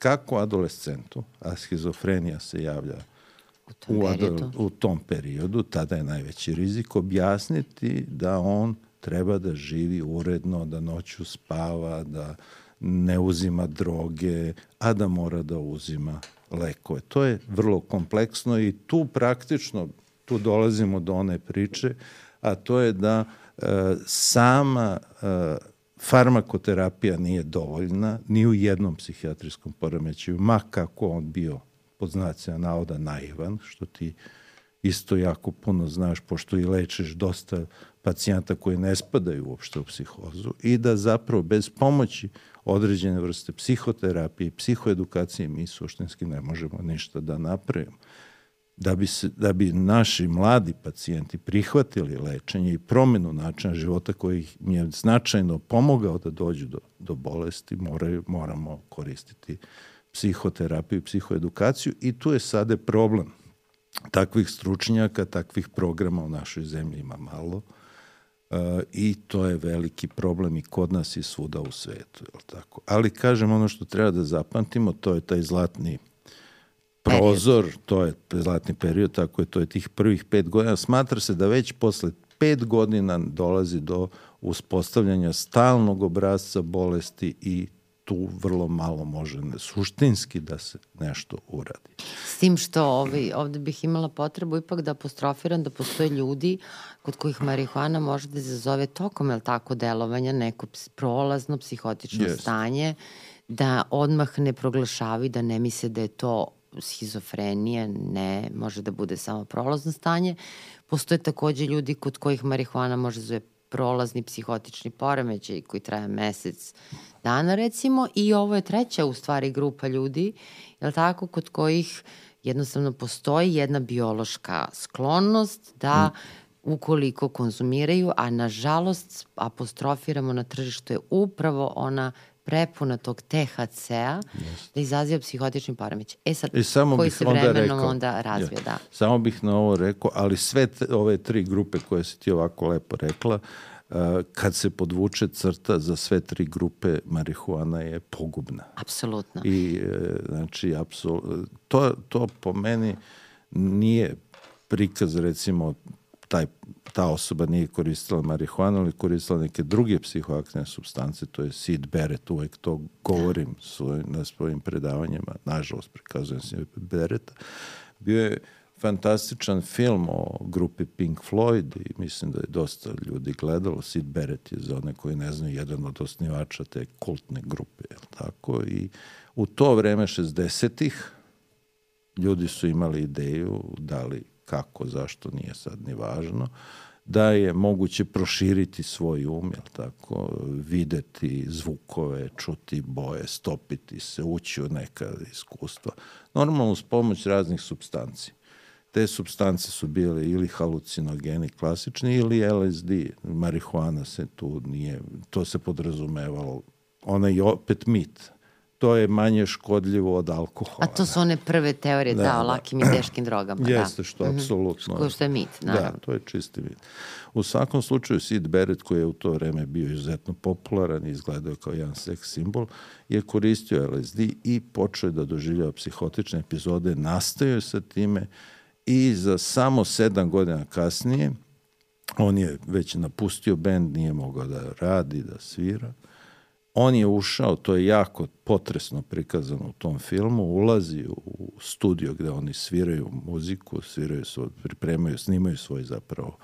kako adolescentu, a schizofrenija se javlja u tom, u, adol, u tom periodu, tada je najveći rizik, objasniti da on treba da živi uredno, da noću spava, da ne uzima droge, a da mora da uzima lekove. To je vrlo kompleksno i tu praktično, tu dolazimo do one priče, a to je da e, sama e, farmakoterapija nije dovoljna ni u jednom psihijatrijskom poremećaju, ma kako on bio pod znacima navoda naivan, što ti isto jako puno znaš, pošto i lečiš dosta pacijenta koji ne spadaju uopšte u psihozu i da zapravo bez pomoći određene vrste psihoterapije i psihoedukacije mi suštinski ne možemo ništa da napravimo. Da bi, se, da bi naši mladi pacijenti prihvatili lečenje i promenu načina života koji im je značajno pomogao da dođu do, do bolesti, moraju, moramo koristiti psihoterapiju i psihoedukaciju i tu je sada problem. Takvih stručnjaka, takvih programa u našoj zemlji ima malo Uh, i to je veliki problem i kod nas i svuda u svetu. Je tako? Ali kažem ono što treba da zapamtimo, to je taj zlatni prozor, period. to je zlatni period, tako je, to je tih prvih pet godina. Smatra se da već posle pet godina dolazi do uspostavljanja stalnog obrazca bolesti i tu vrlo malo može ne, suštinski da se nešto uradi. S tim što ovaj, ovde bih imala potrebu ipak da apostrofiram da postoje ljudi kod kojih marihuana može da izazove tokom, el tako, delovanja neko prolazno psihotično yes. stanje, da odmah ne proglašavaju, da ne misle da je to schizofrenija, ne, može da bude samo prolazno stanje. Postoje takođe ljudi kod kojih marihuana može da zove prolazni psihotični poremećaj koji traje mesec dana recimo i ovo je treća u stvari grupa ljudi, je tako, kod kojih jednostavno postoji jedna biološka sklonost da mm. ukoliko konzumiraju, a nažalost apostrofiramo na tržištu je upravo ona prepuna tog THC-a yes. da izaziva psihotični poremeć. E sad, I samo koji se vremenom onda, rekao, onda razvija, ja, da. Samo bih na ovo rekao, ali sve te, ove tri grupe koje si ti ovako lepo rekla, uh, kad se podvuče crta za sve tri grupe marihuana je pogubna. Apsolutno. I uh, znači, apsol, to, to po meni nije prikaz recimo taj, ta osoba nije koristila marihuanu, ali koristila neke druge psihoaktivne substance, to je Sid Barrett, uvek to govorim svoj, na svojim predavanjima, nažalost prikazujem se Barretta. Bio je fantastičan film o grupi Pink Floyd i mislim da je dosta ljudi gledalo. Sid Barrett je za one koji ne znaju jedan od osnivača te kultne grupe, je tako? I u to vreme 60-ih ljudi su imali ideju da li kako, zašto, nije sad ni važno, da je moguće proširiti svoj um, jel tako, videti zvukove, čuti boje, stopiti se, ući u neka iskustva. Normalno uz pomoć raznih substanci. Te substance su bile ili halucinogeni klasični ili LSD. Marihuana se tu nije, to se podrazumevalo. Ona je opet mit to je manje škodljivo od alkohola. A to su one prve teorije, da, da o da. lakim i teškim drogama. Da. Jeste, što mm -hmm. apsolutno. Ko što je mit, da, naravno. Da, to je čisti mit. U svakom slučaju, Sid Barrett, koji je u to vreme bio izuzetno popularan i izgledao kao jedan seks simbol, je koristio LSD i počeo da doživljava psihotične epizode, nastavio sa time i za samo sedam godina kasnije on je već napustio bend, nije mogao da radi, da svira on je ušao, to je jako potresno prikazano u tom filmu, ulazi u studio gde oni sviraju muziku, sviraju svoj, pripremaju, snimaju svoj zapravo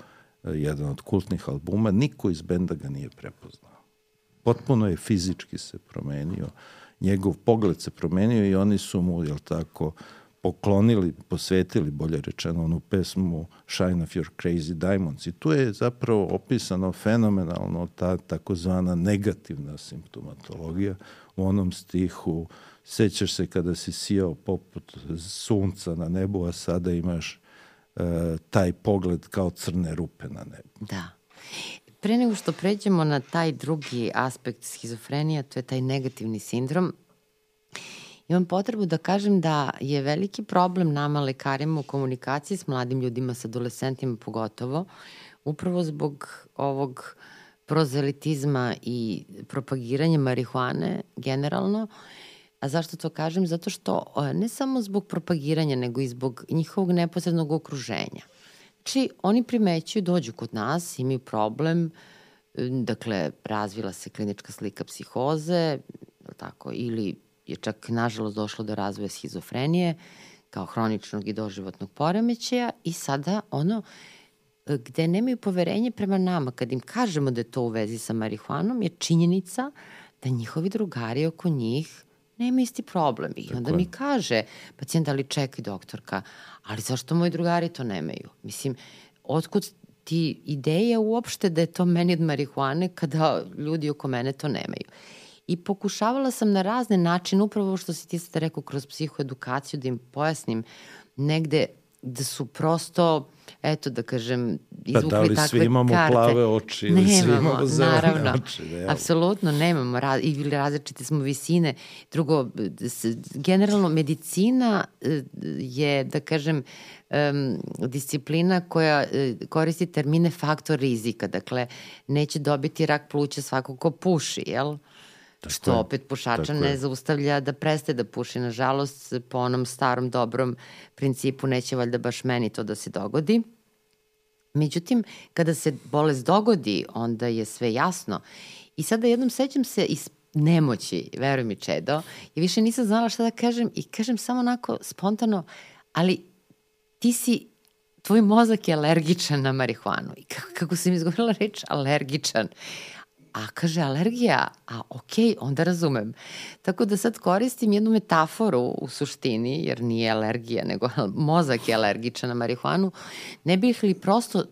eh, jedan od kultnih albuma, niko iz benda ga nije prepoznao. Potpuno je fizički se promenio, njegov pogled se promenio i oni su mu, jel tako, poklonili, posvetili, bolje rečeno, onu pesmu Shine of Your Crazy Diamonds. I tu je zapravo opisano fenomenalno ta takozvana negativna simptomatologija u onom stihu sećaš se kada si sijao poput sunca na nebu, a sada imaš uh, taj pogled kao crne rupe na nebu. Da. Pre nego što pređemo na taj drugi aspekt schizofrenija, to je taj negativni sindrom, imam potrebu da kažem da je veliki problem nama lekarima u komunikaciji s mladim ljudima, s adolescentima pogotovo, upravo zbog ovog prozelitizma i propagiranja marihuane generalno. A zašto to kažem? Zato što ne samo zbog propagiranja, nego i zbog njihovog neposrednog okruženja. Znači, oni primećuju, dođu kod nas, imaju problem, dakle, razvila se klinička slika psihoze, tako, ili je čak nažalost došlo do razvoja schizofrenije kao hroničnog i doživotnog poremećaja i sada ono gde nemaju poverenje prema nama, kad im kažemo da je to u vezi sa marihuanom, je činjenica da njihovi drugari oko njih nema isti problem. I onda Tako mi kaže pacijent, ali čekaj doktorka, ali zašto moji drugari to nemaju? Mislim, otkud ti ideja uopšte da je to meni od marihuane kada ljudi oko mene to nemaju? I pokušavala sam na razne načine, upravo što si ti sad rekao, kroz psihoedukaciju, da im pojasnim negde da su prosto, eto da kažem, izvukli pa da li svi imamo karte. plave oči ili nemamo, svi imamo zelene naravno, oči? Da, apsolutno nemamo, raz, ili različite smo visine. Drugo, generalno medicina e, je, da kažem, um, disciplina koja uh, koristi termine faktor rizika, dakle, neće dobiti rak pluća svako ko puši, jel? Tako što je. opet pušača ne je. zaustavlja da prestaje da puši. Nažalost, po onom starom dobrom principu neće valjda baš meni to da se dogodi. Međutim, kada se bolest dogodi, onda je sve jasno. I sada jednom sećam se iz nemoći, veruj mi Čedo, i više nisam znala šta da kažem i kažem samo onako spontano, ali ti si tvoj mozak je alergičan na marihuanu. I kako, kako sam izgovorila reč alergičan. A kaže, alergija, a okay, onda razumem. Tako da sad koristim jednu metaforu u suštini, jer nije alergija, nego mozak je alergičan na marihuanu, ne bih li prosto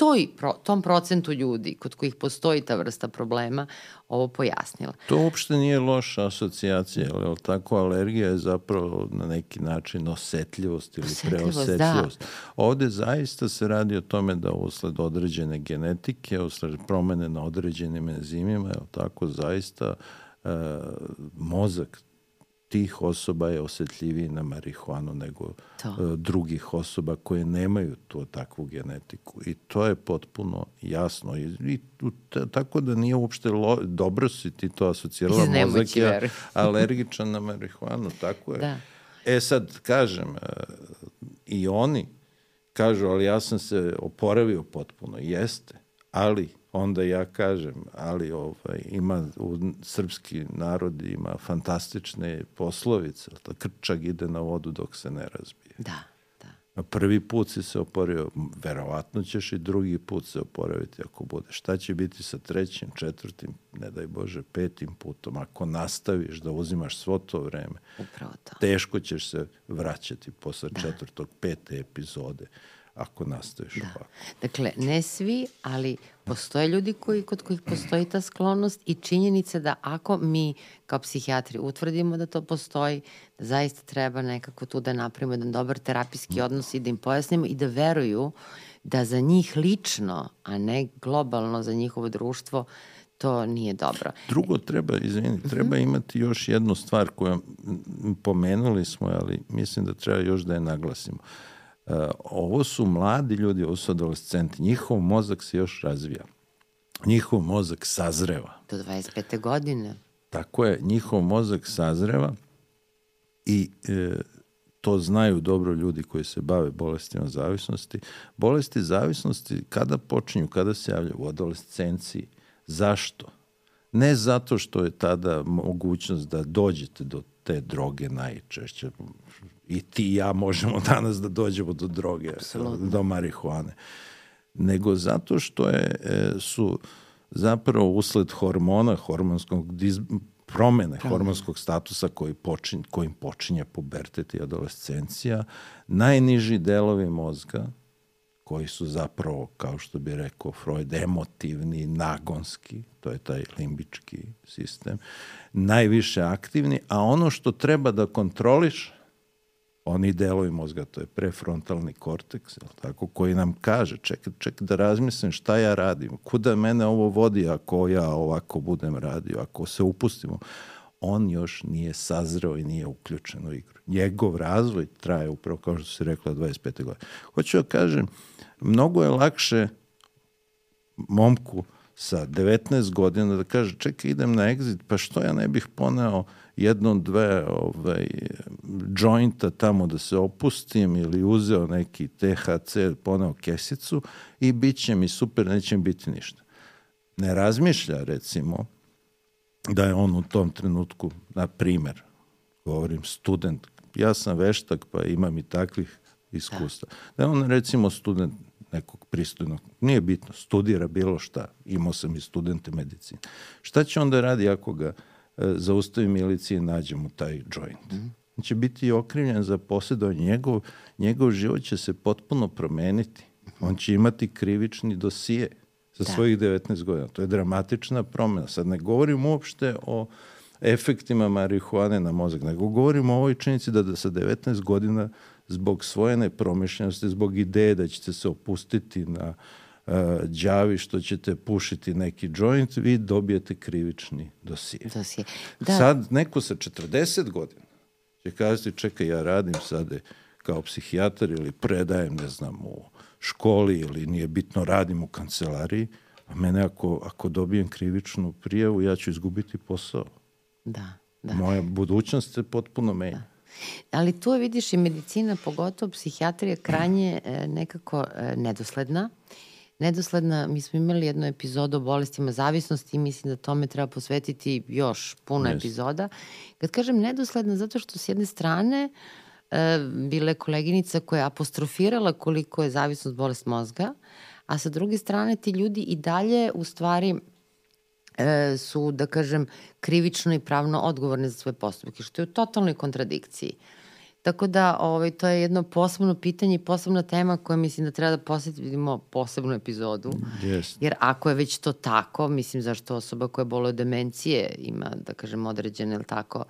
toj, pro, tom procentu ljudi kod kojih postoji ta vrsta problema ovo pojasnila. To uopšte nije loša asocijacija, ali tako alergija je zapravo na neki način osetljivost ili osetljivost, preosetljivost. Da. Ovde zaista se radi o tome da usled određene genetike, usled promene na određenim enzimima, je tako zaista e, mozak tih osoba je osetljiviji na marihuanu nego to. E, drugih osoba koje nemaju tu takvu genetiku. I to je potpuno jasno. I, i tako da nije uopšte lo, dobro si ti to asocirala. Mozak je alergičan na marihuanu, tako je. Da. E sad, kažem, e, i oni kažu, ali ja sam se oporavio potpuno. Jeste, ali onda ja kažem, ali ovaj, ima, u srpski narod ima fantastične poslovice, to krčak ide na vodu dok se ne razbije. Da, da. Prvi put si se oporio, verovatno ćeš i drugi put se oporaviti ako bude. Šta će biti sa trećim, četvrtim, ne daj Bože, petim putom? Ako nastaviš da uzimaš svo to vreme, Upravo to. teško ćeš se vraćati posle da. četvrtog, pete epizode ako nastaviš da. ovako. Dakle, ne svi, ali postoje ljudi koji, kod kojih postoji ta sklonost i činjenica da ako mi kao psihijatri utvrdimo da to postoji, da zaista treba nekako tu da napravimo jedan dobar terapijski odnos i da im pojasnimo i da veruju da za njih lično, a ne globalno za njihovo društvo, to nije dobro. Drugo treba, izvini, treba uh -huh. imati još jednu stvar koju pomenuli smo, ali mislim da treba još da je naglasimo. Uh, ovo su mladi ljudi, ovo su adolescenti, njihov mozak se još razvija. Njihov mozak sazreva. Do 25. godine. Tako je, njihov mozak sazreva i e, to znaju dobro ljudi koji se bave bolestima zavisnosti. Bolesti zavisnosti kada počinju, kada se javljaju u adolescenciji. Zašto? Ne zato što je tada mogućnost da dođete do te droge najčešće. I ti i ja možemo danas da dođemo do droge, Apsolutno. do marihuane. Nego zato što je, e, su zapravo usled hormona, hormonskog diz, promene hormonskog statusa koji počin, kojim počinje pubertet i adolescencija, najniži delovi mozga, koji su zapravo, kao što bi rekao Freud, emotivni, nagonski, to je taj limbički sistem, najviše aktivni, a ono što treba da kontroliš, oni delovi mozga, to je prefrontalni korteks, jel tako, koji nam kaže, čekaj, čekaj da razmislim šta ja radim, kuda mene ovo vodi ako ja ovako budem radio, ako se upustimo. On još nije sazreo i nije uključen u igru. Njegov razvoj traje upravo, kao što si rekla, 25. godine. Hoću da kažem, mnogo je lakše momku sa 19 godina da kaže čekaj idem na exit, pa što ja ne bih poneo jednom, dve ovaj, jointa tamo da se opustim ili uzeo neki THC, poneo kesicu i bit će mi super, neće mi biti ništa. Ne razmišlja recimo da je on u tom trenutku, na primer, govorim student, ja sam veštak pa imam i takvih iskustva. Da je on recimo student nekog pristojnog, nije bitno, studira bilo šta, imao sam i studente medicine. Šta će onda radi ako ga e, zaustavi milicija i nađe mu taj joint? Mm. On će biti okrivljen za posjedovanje, njegov, njegov život će se potpuno promeniti. On će imati krivični dosije sa Da. svojih 19 godina. To je dramatična promena. Sad ne govorim uopšte o efektima marihuane na mozak, nego govorim o ovoj činjenici da, da sa 19 godina zbog svoje nepromišljenosti, zbog ideje da ćete se opustiti na đavi što ćete pušiti neki joint, vi dobijete krivični dosije. Dosije. Da. Sad neko sa 40 godina će kazati, čekaj, ja radim sada kao psihijatar ili predajem, ne znam, u školi ili nije bitno, radim u kancelariji, a mene ako, ako dobijem krivičnu prijavu, ja ću izgubiti posao. Da, da. Moja budućnost se potpuno menja. Ali tu je, vidiš, i medicina, pogotovo psihijatrija, krajnje e, nekako e, nedosledna. Nedosledna, mi smo imali jednu epizodu o bolestima zavisnosti i mislim da tome treba posvetiti još puno Jeste. epizoda. Kad kažem nedosledna, zato što s jedne strane e, bila je koleginica koja je apostrofirala koliko je zavisnost bolest mozga, a sa druge strane ti ljudi i dalje u stvari e, su, da kažem, krivično i pravno odgovorni za svoje postupke, što je u totalnoj kontradikciji. Tako da ovaj, to je jedno posebno pitanje i posebna tema koja mislim da treba da posvetimo posebnu epizodu. Yes. Jer ako je već to tako, mislim zašto osoba koja boluje od demencije ima, da kažem, određene, ili tako,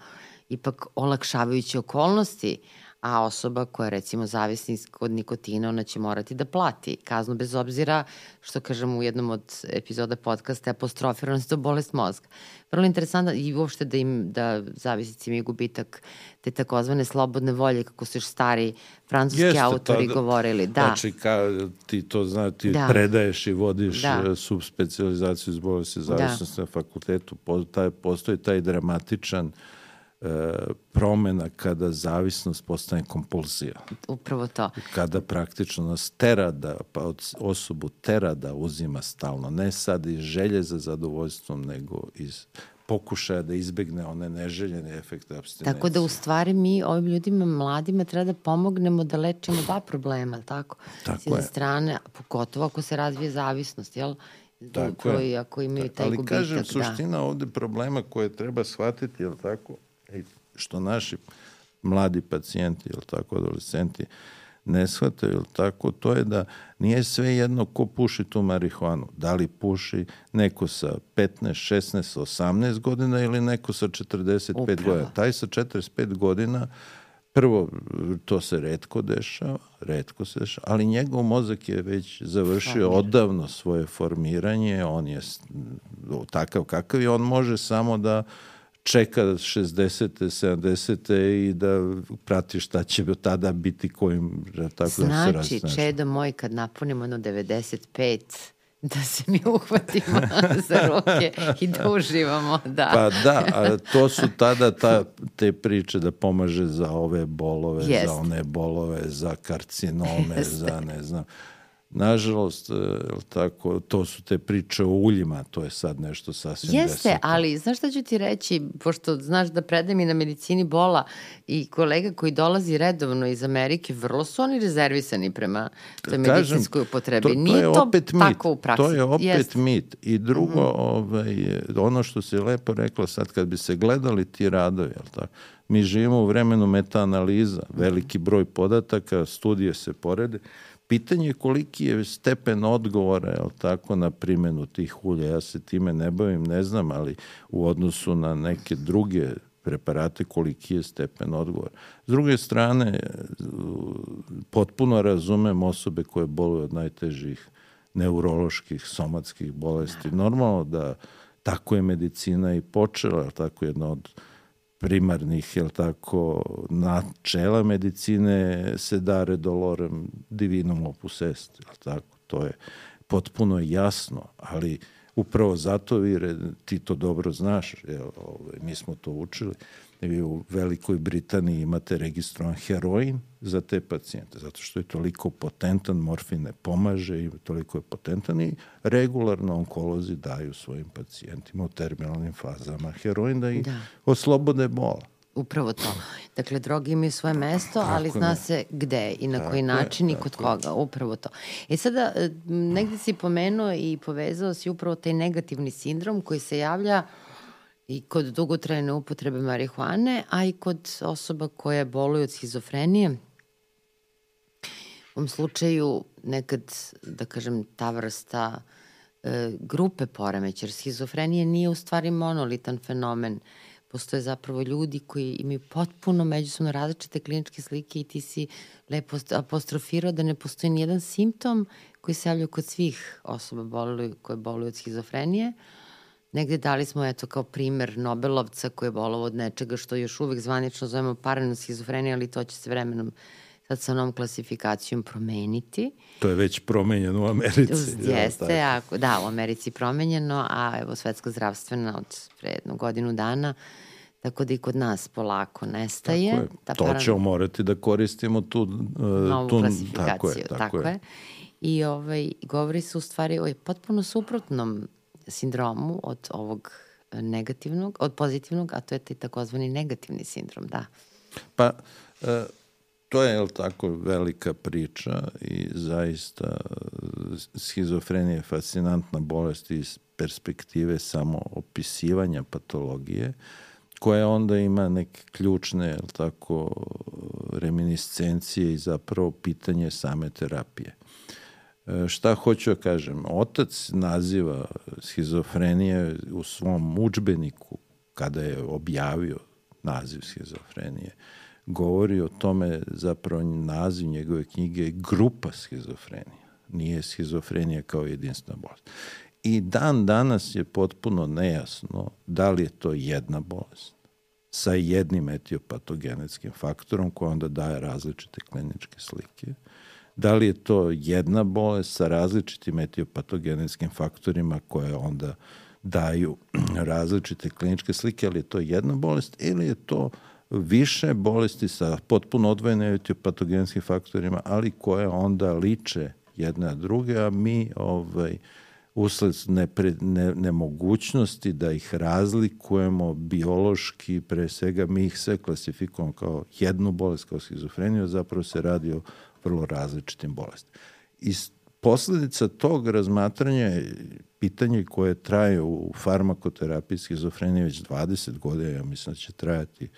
ipak olakšavajuće okolnosti, a osoba koja je recimo zavisna od nikotina, ona će morati da plati kaznu bez obzira što kažem u jednom od epizoda podcasta je apostrofirano to bolest mozga. Vrlo interesantno i uopšte da im da zavisnici imaju gubitak te takozvane slobodne volje kako su još stari francuski Jeste, autori tada- govorili. Da, Znači, ka, ti to zna, ti Da. predaješ i vodiš Da. da. subspecializaciju iz bolesti zavisnosti na fakultetu. Po, taj, postoji taj dramatičan e, promena kada zavisnost postane kompulzija. upravo to. Kada praktično nas tera da, pa osobu tera da uzima stalno. Ne sad iz želje za zadovoljstvom, nego iz pokušaja da izbegne one neželjene efekte abstinencije. Tako da u stvari mi ovim ljudima mladima treba da pomognemo da lečimo dva problema, jel tako? Tako S jedne je. strane, pogotovo ako se razvije zavisnost, jel? Tako je. ako imaju taj Ali gubitak. kažem, da. suština ovde problema koje treba shvatiti, je tako, što naši mladi pacijenti, je tako, adolescenti, ne shvataju, je tako, to je da nije sve jedno ko puši tu marihuanu. Da li puši neko sa 15, 16, 18 godina ili neko sa 45 Upravo. godina. Taj sa 45 godina Prvo, to se redko dešava, redko se dešava, ali njegov mozak je već završio Formiran. odavno svoje formiranje, on je takav kakav je, on može samo da čeka 60. 70. i da prati šta će tada biti kojim, tako da se Znači, razne. Čedo moj, kad napunimo ono 95, da se mi uhvatimo za ruke i da uživamo, da. Pa da, a to su tada ta, te priče da pomaže za ove bolove, Jeste. za one bolove, za karcinome, Jeste. za ne znam. Nažalost, e, tako, to su te priče o uljima, to je sad nešto sasvim Jeste, deseto. ali znaš šta ću ti reći, pošto znaš da predajem i na medicini bola i kolega koji dolazi redovno iz Amerike, vrlo su oni rezervisani prema toj medicinskoj upotrebi. To, to Nije je opet to mit. tako u praksi. To je opet Jeste. mit. I drugo, mm -hmm. ovaj, ono što si lepo rekla sad, kad bi se gledali ti radovi, jel tako? mi živimo u vremenu metaanaliza, veliki broj podataka, studije se porede, pitanje je koliki je stepen odgovora je tako na primjenu tih ulja. Ja se time ne bavim, ne znam, ali u odnosu na neke druge preparate koliki je stepen odgovora. S druge strane, potpuno razumem osobe koje boluju od najtežih neuroloških, somatskih bolesti. Normalno da tako je medicina i počela, tako jedna od primarnih, jel tako, načela medicine se dare dolorem divinum opus est, jel tako, to je potpuno jasno, ali upravo zato vi, ti to dobro znaš, jel, ovaj, mi smo to učili, vi u Velikoj Britaniji imate registrovan heroin za te pacijente, zato što je toliko potentan, morfin ne pomaže i toliko je potentan i regularno onkolozi daju svojim pacijentima u terminalnim fazama heroin da ih da. oslobode bola. Upravo to. Dakle, droge imaju svoje mesto, ali zna ne? se gde i na tako koji način je, i kod koga. Upravo to. E sada, negde si pomenuo i povezao si upravo taj negativni sindrom koji se javlja i kod dugotrajne upotrebe marihuane, a i kod osoba koje boluju od schizofrenije. Ovom slučaju nekad, da kažem, ta vrsta e, grupe poremeća, jer schizofrenija nije u stvari monolitan fenomen. Postoje zapravo ljudi koji imaju potpuno međusobno različite kliničke slike i ti si lepo apostrofirao da ne postoji nijedan simptom koji se javlja kod svih osoba boluju, koje boluju od schizofrenije. Negde dali smo, eto, kao primer Nobelovca koji je bolovo od nečega što još uvek zvanično zovemo paranoid schizofrenija, ali to će se vremenom sad sa novom klasifikacijom promeniti. To je već promenjeno u Americi. Jeste, ja, ako, da, u Americi promenjeno, a evo svetska zdravstvena od pre jednu godinu dana, tako da i kod nas polako nestaje. Tako je. Ta to paran... ćemo morati da koristimo tu, uh, novu tu, klasifikaciju. Tako je, tako, tako je. je. I ovaj, govori se u stvari o potpuno suprotnom sindromu od ovog negativnog, od pozitivnog, a to je taj takozvani negativni sindrom, da. Pa, e, to je, jel tako, velika priča i zaista schizofrenija je fascinantna bolest iz perspektive samo opisivanja patologije, koja onda ima neke ključne, jel tako, reminiscencije i zapravo pitanje same terapije. E, šta hoću da kažem? Otac naziva schizofrenije u svom učbeniku, kada je objavio naziv schizofrenije, govori o tome, zapravo naziv njegove knjige je grupa schizofrenija. Nije schizofrenija kao jedinstvena bolest. I dan danas je potpuno nejasno da li je to jedna bolest sa jednim etiopatogenetskim faktorom koja onda daje različite kliničke slike da li je to jedna bolest sa različitim etiopatogenetskim faktorima koje onda daju različite kliničke slike, ali je to jedna bolest ili je to više bolesti sa potpuno odvojenim etiopatogenskim faktorima, ali koje onda liče jedne na druge, a mi ovaj, usled nepre, ne, nemogućnosti da ih razlikujemo biološki, pre svega mi ih sve klasifikujemo kao jednu bolest, kao schizofreniju, zapravo se radi o vrlo različitim bolestima. I posledica tog razmatranja je pitanje koje traje u farmakoterapiji schizofrenije već 20 godina, ja mislim da će trajati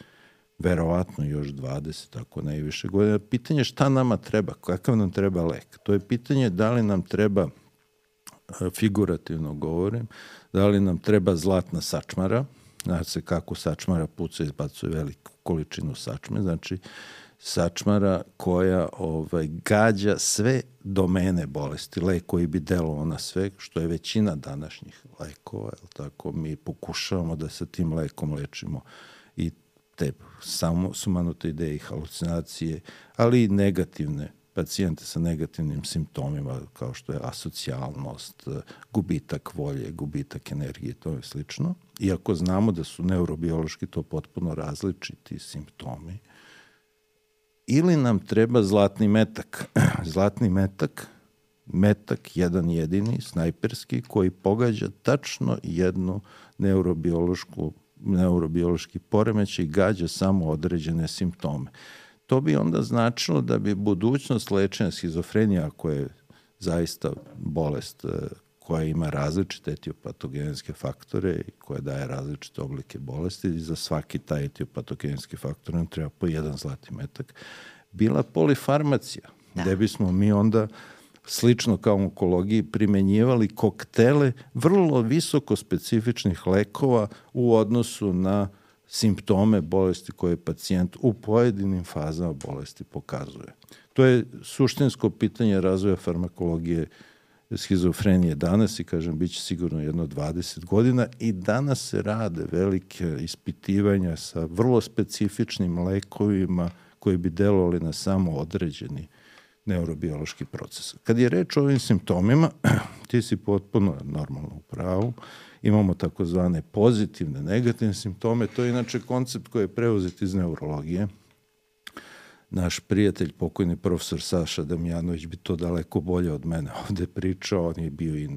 verovatno još 20, ako ne i više godina. Pitanje je šta nama treba, kakav nam treba lek. To je pitanje da li nam treba, figurativno govorim, da li nam treba zlatna sačmara, znači se kako sačmara puca izbacuje veliku količinu sačme, znači sačmara koja ovaj, gađa sve domene bolesti, lek koji bi delovao na sve, što je većina današnjih lekova, je tako, mi pokušavamo da sa tim lekom lečimo i te samo sumanute ideje i halucinacije, ali i negativne pacijente sa negativnim simptomima kao što je asocijalnost, gubitak volje, gubitak energije, to je slično. Iako znamo da su neurobiološki to potpuno različiti simptomi, ili nam treba zlatni metak. zlatni metak metak, jedan jedini, snajperski, koji pogađa tačno jednu neurobiološku neurobiološki poremeć i gađa samo određene simptome. To bi onda značilo da bi budućnost lečenja schizofrenija, koja je zaista bolest e, koja ima različite etiopatogenske faktore i koja daje različite oblike bolesti i za svaki taj etiopatogenski faktor nam treba po jedan zlati metak, bila polifarmacija, da. gde bismo mi onda slično kao u onkologiji primenjivali koktele vrlo visoko specifičnih lekova u odnosu na simptome bolesti koje pacijent u pojedinim fazama bolesti pokazuje. To je suštinsko pitanje razvoja farmakologije schizofrenije danas i kažem bit će sigurno jedno 20 godina i danas se rade velike ispitivanja sa vrlo specifičnim lekovima koji bi delovali na samo određeni neurobiološki proces. Kad je reč o ovim simptomima, ti si potpuno normalno u pravu, imamo takozvane pozitivne, negativne simptome, to je inače koncept koji je preuzet iz neurologije, naš prijatelj, pokojni profesor Saša Damjanović bi to daleko bolje od mene ovde pričao, on je bio i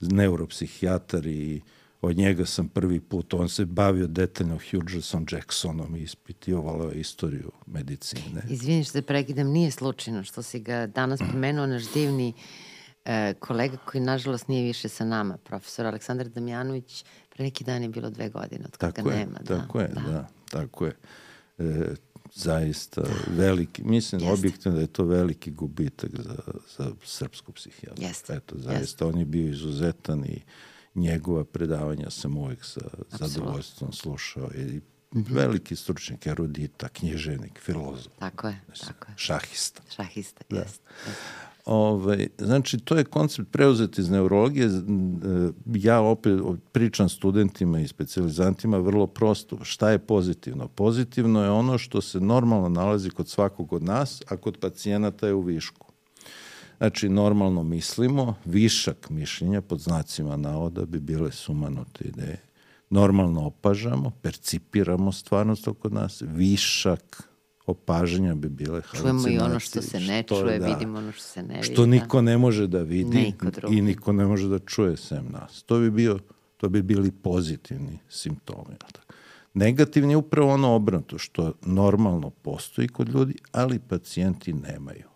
neuropsihijatar i od njega sam prvi put, on se bavio detaljno Hughesom Jacksonom i ispitivalo je istoriju medicine. Izvini što prekidam, nije slučajno što si ga danas pomenuo, naš divni e, kolega koji nažalost nije više sa nama, profesor Aleksandar Damjanović, pre neki dan je bilo dve godine od kada ga nema. Tako da, je, da, da, tako je. E, zaista veliki, mislim Jeste. objektivno da je to veliki gubitak za, za srpsku psihijatru. Jeste. Eto, zaista Jeste. on je bio izuzetan i njegova predavanja sam uvek sa zadovoljstvom slušao i veliki stručnjak, erudita, knjiženik, filozof. Tako je, tako je. Šahista. Šahista, da. jeste. jeste. Ove, znači, to je koncept preuzet iz neurologije. Ja opet pričam studentima i specializantima vrlo prosto. Šta je pozitivno? Pozitivno je ono što se normalno nalazi kod svakog od nas, a kod pacijenata je u višku. Znači, normalno mislimo, višak mišljenja pod znacima navoda bi bile sumanute ideje. Normalno opažamo, percipiramo stvarnost oko nas, višak opažanja bi bile halucinacije. Čujemo i ono što se ne što, čuje, da, vidimo ono što se ne vidi. Što niko ne može da vidi niko i niko ne može da čuje sem nas. To bi, bio, to bi bili pozitivni simptomi. Negativni je upravo ono obrnuto, što normalno postoji kod ljudi, ali pacijenti nemaju.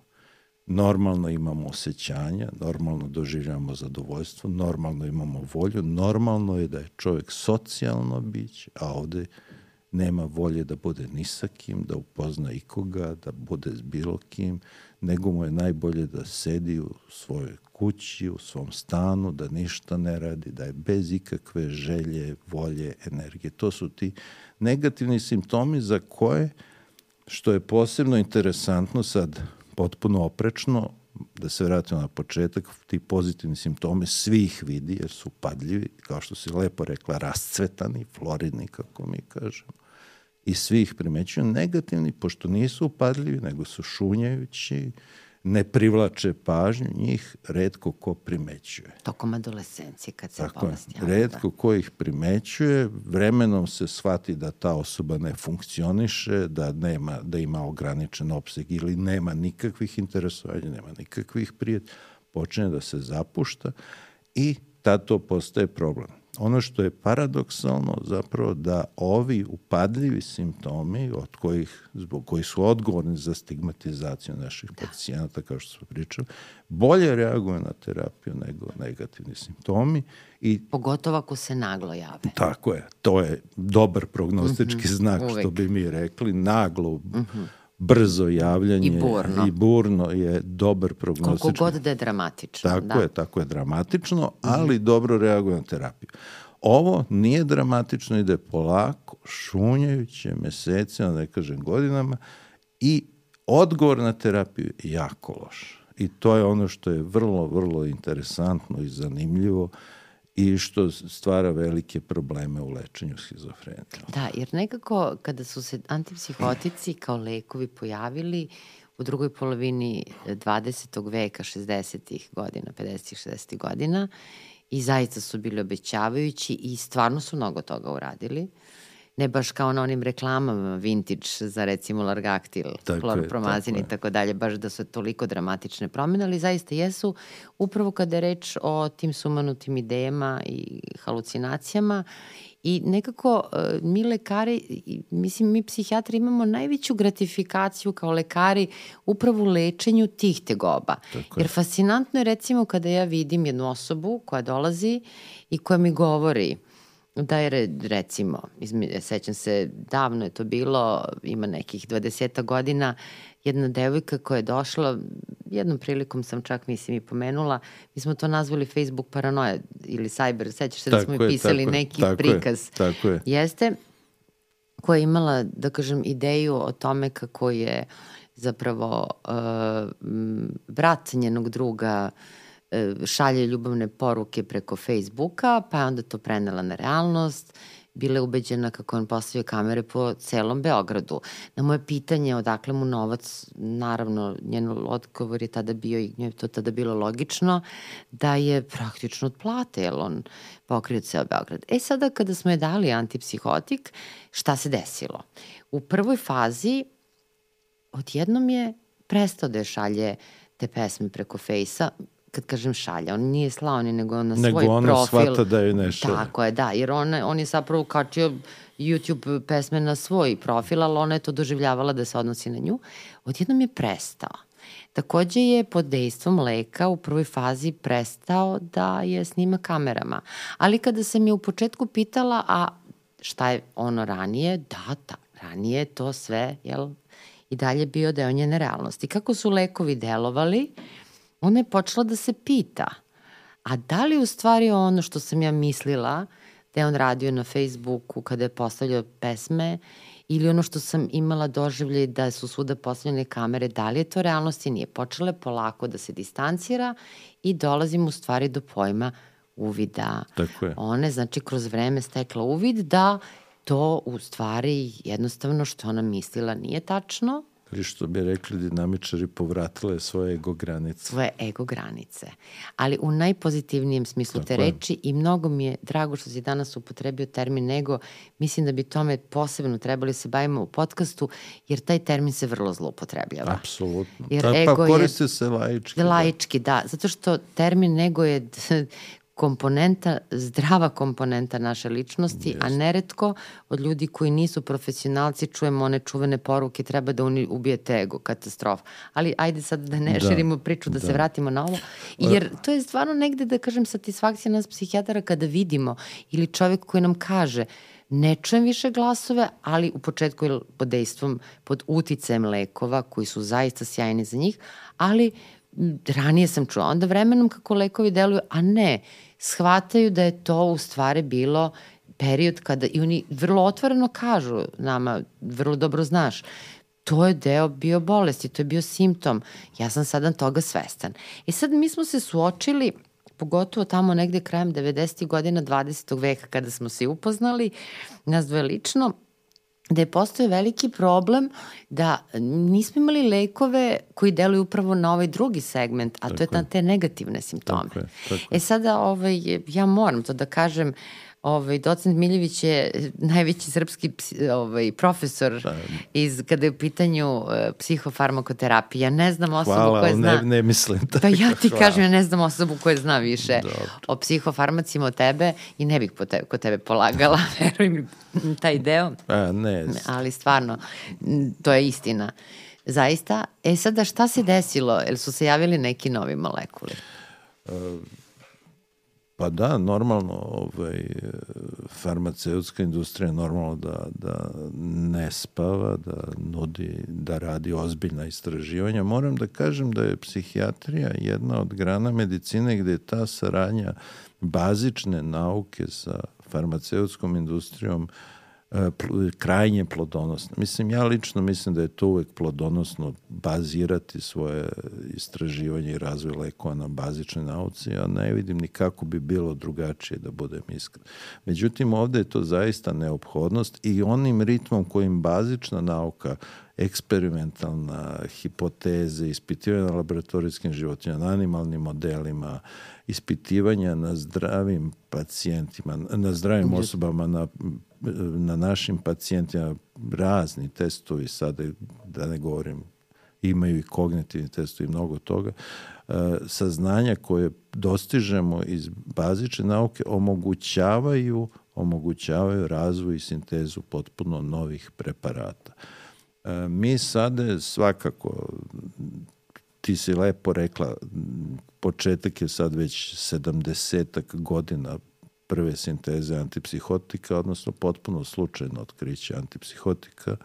Normalno imamo osjećanja, normalno doživljamo zadovoljstvo, normalno imamo volju, normalno je da je čovjek socijalno biće, a ovde nema volje da bude ni sa kim, da upozna ikoga, da bude s bilo kim, nego mu je najbolje da sedi u svojoj kući, u svom stanu, da ništa ne radi, da je bez ikakve želje, volje, energije. To su ti negativni simptomi za koje, što je posebno interesantno sad, potpuno oprečno, da se vratimo na početak, ti pozitivni simptomi, svi ih vidi jer su padljivi, kao što si lepo rekla, rascvetani, floridni, kako mi kažemo i svi ih primećuju. Negativni, pošto nisu upadljivi, nego su šunjajući, ne privlače pažnju, njih redko ko primećuje. Tokom adolescencije kad se Tako bolest javlja. Redko da. ko ih primećuje, vremenom se shvati da ta osoba ne funkcioniše, da, nema, da ima ograničen opseg ili nema nikakvih interesovanja, nema nikakvih prijatelja, počne da se zapušta i tad to postaje problem ono što je paradoksalno zapravo da ovi upadljivi simptomi od kojih, zbog koji su odgovorni za stigmatizaciju naših da. pacijenata, kao što smo pričali, bolje reaguju na terapiju nego negativni simptomi. I, Pogotovo ako se naglo jave. Tako je. To je dobar prognostički mm -hmm, znak, uvek. što bi mi rekli. Naglo mm -hmm brzo javljanje i burno, i burno je dobar prognostički. Koliko god da je dramatično. Tako da. je, tako je dramatično, ali mm. dobro reaguje na terapiju. Ovo nije dramatično, ide polako, šunjajuće, mesecima, da ne kažem godinama, i odgovor na terapiju je jako loš. I to je ono što je vrlo, vrlo interesantno i zanimljivo i što stvara velike probleme u lečenju schizofrenije. Da, jer nekako kada su se antipsihotici kao lekovi pojavili u drugoj polovini 20. veka, 60. godina, 50. 60. godina i zaista su bili obećavajući i stvarno su mnogo toga uradili. Ne baš kao na onim reklamama vintage za recimo Largactil, kloropromazin i tako dalje, baš da su toliko dramatične promene, ali zaista jesu. Upravo kada je reč o tim sumanutim idejama i halucinacijama I nekako uh, mi lekari, mislim mi psihijatri imamo najveću gratifikaciju kao lekari upravo u lečenju tih tegoba. Tako Jer fascinantno je recimo kada ja vidim jednu osobu koja dolazi i koja mi govori da je recimo, sećam se, davno je to bilo, ima nekih 20 godina, jedna devojka koja je došla, jednom prilikom sam čak mislim i pomenula, mi smo to nazvali Facebook paranoja ili cyber, sećaš se da smo je, pisali tako neki tako prikaz. Je, tako je. Jeste, koja je imala, da kažem, ideju o tome kako je zapravo uh, brat njenog druga uh, šalje ljubavne poruke preko Facebooka, pa je onda to prenela na realnost bila ubeđena kako on postavio kamere po celom Beogradu. Na moje pitanje odakle mu novac, naravno, njen odgovor je tada bio i nje to tada bilo logično, da je praktično od plate, jer on pokrio ceo Beograd. E sada kada smo je dali antipsihotik, šta se desilo? U prvoj fazi odjednom je prestao da je šalje te pesme preko fejsa, kad kažem šalja, on nije slao ni nego na svoj nego ona profil. Nego ona shvata da je nešto. Tako je, da, jer on, on je zapravo kačio YouTube pesme na svoj profil, ali ona je to doživljavala da se odnosi na nju. Odjednom je prestao. Takođe je pod dejstvom leka u prvoj fazi prestao da je snima kamerama. Ali kada sam je u početku pitala, a šta je ono ranije, da, da, ranije to sve, jel, i dalje bio deo njene realnosti. Kako su lekovi delovali, ona je počela da se pita, a da li u stvari ono što sam ja mislila da je on radio na Facebooku kada je postavljao pesme ili ono što sam imala doživlje da su svuda postavljene kamere, da li je to realnost i nije. Počela je polako da se distancira i dolazim u stvari do pojma uvida. Tako je. Ona je znači kroz vreme stekla uvid da to u stvari jednostavno što ona mislila nije tačno, ili što bi rekli dinamičari, povratile svoje ego granice. Svoje ego granice. Ali u najpozitivnijem smislu Tako te je. reči i mnogo mi je drago što si danas upotrebio termin ego. Mislim da bi tome posebno trebali se bavimo u podcastu, jer taj termin se vrlo zloupotrebljava. Apsolutno. Jer Ta, pa ego pa koriste je, se laički. Laički, da. da. Zato što termin ego je komponenta, zdrava komponenta naše ličnosti, Just. a neretko od ljudi koji nisu profesionalci čujemo one čuvene poruke treba da uni, ubijete ego, katastrofa. Ali ajde sad da ne da. širimo priču, da, da se vratimo na ovo. Jer to je stvarno negde, da kažem, satisfakcija nas psihijatara kada vidimo ili čovek koji nam kaže ne čujem više glasove, ali u početku je pod dejstvom, pod uticajem lekova koji su zaista sjajni za njih, ali ranije sam čula, onda vremenom kako lekovi deluju, a ne, shvataju da je to u stvari bilo period kada, i oni vrlo otvoreno kažu nama, vrlo dobro znaš, to je deo bio bolesti, to je bio simptom. Ja sam sada toga svestan. I sad mi smo se suočili, pogotovo tamo negde krajem 90. godina 20. veka kada smo se upoznali, nas dvoje lično, da je postoje veliki problem da nismo imali lekove koji deluju upravo na ovaj drugi segment, a tako to je na te negativne simptome. Tako je, tako. E sada ovaj, ja moram to da kažem, Ovaj, docent Miljević je najveći srpski ovaj, profesor da. iz, kada je u pitanju uh, psihofarmakoterapija. Ja ne znam osobu Hvala, koja zna... ne, ne mislim tako. Pa ja ti Hvala. kažem, ja ne znam osobu koja zna više Dobro. o psihofarmacima od tebe i ne bih po tebe, kod tebe polagala, veruj mi, taj deo. A, ne. Ali stvarno, to je istina. Zaista. E sada, šta se desilo? Jel su se javili neki novi molekuli? Uh, Pa da, normalno, ovaj, farmaceutska industrija normalno da, da ne spava, da nudi, da radi ozbiljna istraživanja. Moram da kažem da je psihijatrija jedna od grana medicine gde je ta saradnja bazične nauke sa farmaceutskom industrijom uh, krajnje plodonosno. Mislim, ja lično mislim da je to uvek plodonosno bazirati svoje istraživanje i razvoj lekova na bazičnoj nauci, a ne vidim ni kako bi bilo drugačije da budem iskren. Međutim, ovde je to zaista neophodnost i onim ritmom kojim bazična nauka eksperimentalna hipoteze, ispitivanja na laboratorijskim životinjama, na animalnim modelima, ispitivanja na zdravim pacijentima, na zdravim osobama, na, na našim pacijentima, razni testovi, sada da ne govorim, imaju i kognitivni testovi, mnogo toga, e, saznanja koje dostižemo iz bazične nauke omogućavaju omogućavaju razvoj i sintezu potpuno novih preparata. E, mi sada svakako, ti si lepo rekla, početak je sad već 70 godina prve sinteze antipsihotika, odnosno potpuno slučajno otkriće antipsihotika,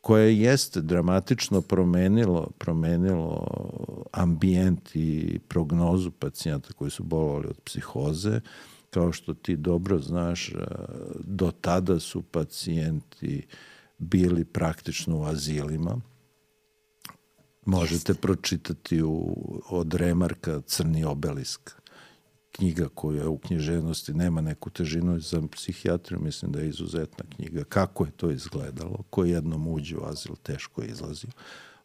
koje jeste dramatično promenilo, promenilo ambijent i prognozu pacijenta koji su bolovali od psihoze. Kao što ti dobro znaš, do tada su pacijenti bili praktično u azilima. Možete Jeste. pročitati u, od Remarka Crni obelisk knjiga koja u književnosti nema neku težinu za psihijatriju, mislim da je izuzetna knjiga. Kako je to izgledalo? Ko jednom uđe u azil, teško je izlazio.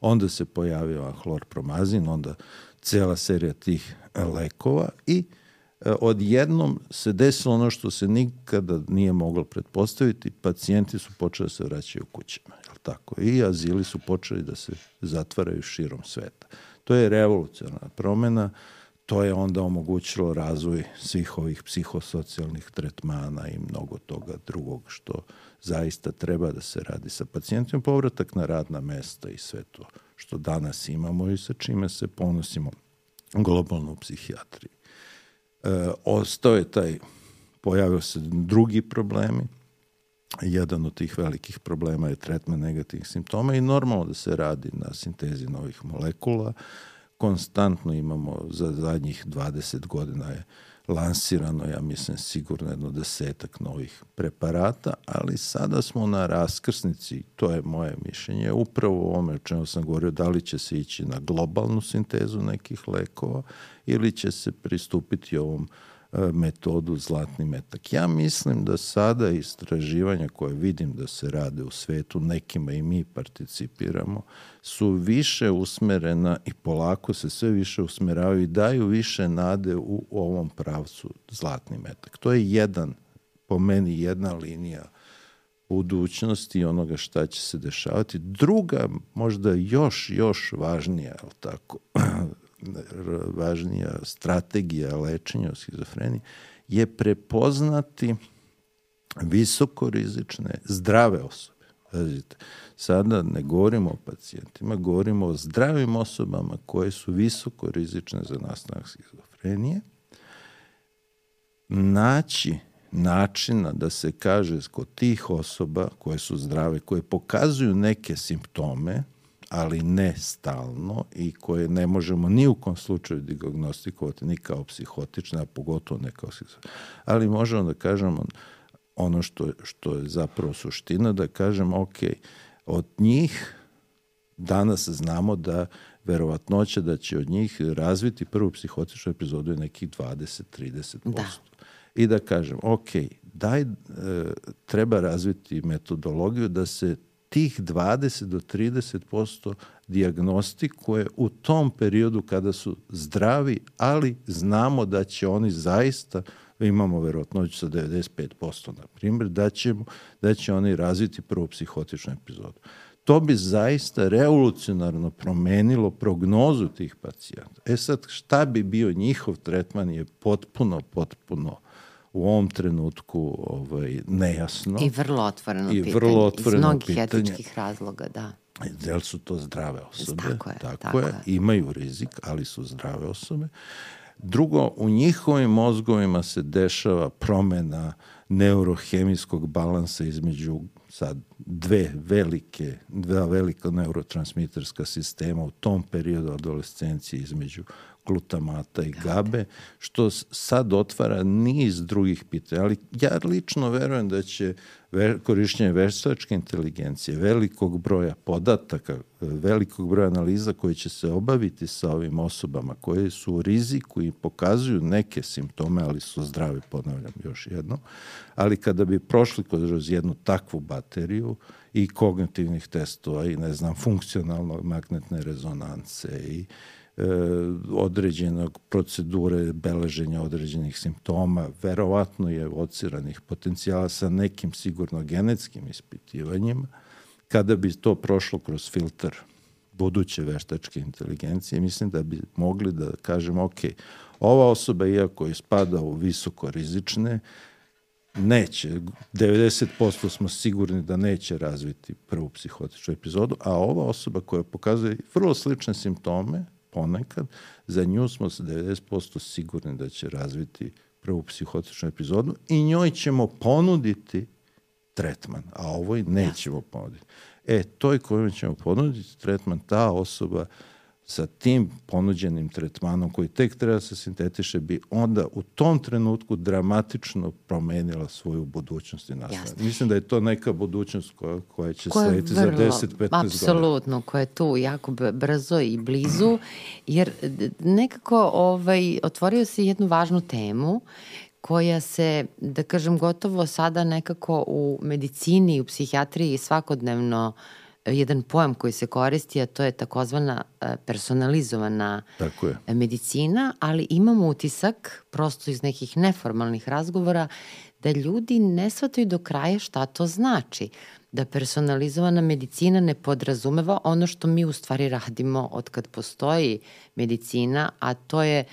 Onda se pojavio hlorpromazin, onda cela serija tih lekova i e, odjednom se desilo ono što se nikada nije moglo pretpostaviti, pacijenti su počeli da se vraćaju kućama, je tako? I azili su počeli da se zatvaraju širom sveta. To je revolucionarna promena, to je onda omogućilo razvoj svih ovih psihosocijalnih tretmana i mnogo toga drugog što zaista treba da se radi sa pacijentima, povratak na radna mesta i sve to što danas imamo i sa čime se ponosimo globalno u psihijatriji. E, ostao je taj, pojavio se drugi problemi, jedan od tih velikih problema je tretman negativnih simptoma i normalno da se radi na sintezi novih molekula, konstantno imamo za zadnjih 20 godina je lansirano, ja mislim, sigurno jedno desetak novih preparata, ali sada smo na raskrsnici, to je moje mišljenje, upravo u ovome o čemu sam govorio, da li će se ići na globalnu sintezu nekih lekova ili će se pristupiti ovom E, metodu zlatni metak. Ja mislim da sada istraživanja koje vidim da se rade u svetu, nekima i mi participiramo, su više usmerena i polako se sve više usmeravaju i daju više nade u ovom pravcu zlatni metak. To je jedan, po meni, jedna linija budućnosti i onoga šta će se dešavati. Druga, možda još, još važnija, ali tako, važnija strategija lečenja o schizofreniji je prepoznati visokorizične, zdrave osobe. Pazite, sada ne govorimo o pacijentima, govorimo o zdravim osobama koje su visokorizične za nastanak schizofrenije. Naći načina da se kaže kod tih osoba koje su zdrave, koje pokazuju neke simptome, ali ne stalno i koje ne možemo ni u kom slučaju diagnostikovati ni kao psihotične, a pogotovo ne kao psihotične. Ali možemo da kažemo ono što, što je zapravo suština, da kažem, ok, od njih danas znamo da verovatnoća da će od njih razviti prvu psihotičnu epizodu je nekih 20-30%. Da. I da kažem, ok, daj, e, treba razviti metodologiju da se tih 20 do 30% diagnostikuje u tom periodu kada su zdravi, ali znamo da će oni zaista imamo verovatnoću sa 95%, na primjer, da, ćemo, da će oni razviti prvu psihotičnu epizodu. To bi zaista revolucionarno promenilo prognozu tih pacijenta. E sad, šta bi bio njihov tretman je potpuno, potpuno u ovom trenutku ovaj, nejasno. I vrlo otvoreno I pitanje. vrlo otvoreno Iz mnogih pitanje. etičkih razloga, da. Da li su to zdrave osobe? Tako je. Tako, tako je. je. Imaju rizik, ali su zdrave osobe. Drugo, u njihovim mozgovima se dešava promena neurohemijskog balansa između sad dve velike, dva velika neurotransmiterska sistema u tom periodu adolescencije između glutamata i gabe, što sad otvara niz drugih pitanja. Ali ja lično verujem da će korišćenje veštačke inteligencije, velikog broja podataka, velikog broja analiza koji će se obaviti sa ovim osobama koje su u riziku i pokazuju neke simptome, ali su zdravi, ponavljam još jedno, ali kada bi prošli kroz jednu takvu bateriju i kognitivnih testova i ne znam, funkcionalno magnetne rezonance i e, određenog procedure beleženja određenih simptoma, verovatno je ociranih potencijala sa nekim sigurno genetskim ispitivanjima, kada bi to prošlo kroz filter buduće veštačke inteligencije, mislim da bi mogli da kažemo, ok, ova osoba, iako je spada u visoko rizične, neće, 90% smo sigurni da neće razviti prvu psihotičnu epizodu, a ova osoba koja pokazuje vrlo slične simptome, ponekad, za nju smo sa 90% sigurni da će razviti prvu psihotičnu epizodu i njoj ćemo ponuditi tretman, a ovoj nećemo ponuditi. E, toj kojom ćemo ponuditi tretman, ta osoba sa tim ponuđenim tretmanom koji tek treba da se sintetiše bi onda u tom trenutku dramatično promenila svoju budućnost i nastavljanje. Mislim da je to neka budućnost koja, koja će koja slediti za 10-15 godina. Apsolutno, koja je tu jako brzo i blizu, jer nekako ovaj, otvorio se jednu važnu temu koja se, da kažem, gotovo sada nekako u medicini i u psihijatriji svakodnevno uh, jedan pojam koji se koristi, a to je takozvana e, personalizovana Tako je. medicina, ali imamo utisak, prosto iz nekih neformalnih razgovora, da ljudi ne shvataju do kraja šta to znači. Da personalizovana medicina ne podrazumeva ono što mi u stvari radimo od kad postoji medicina, a to je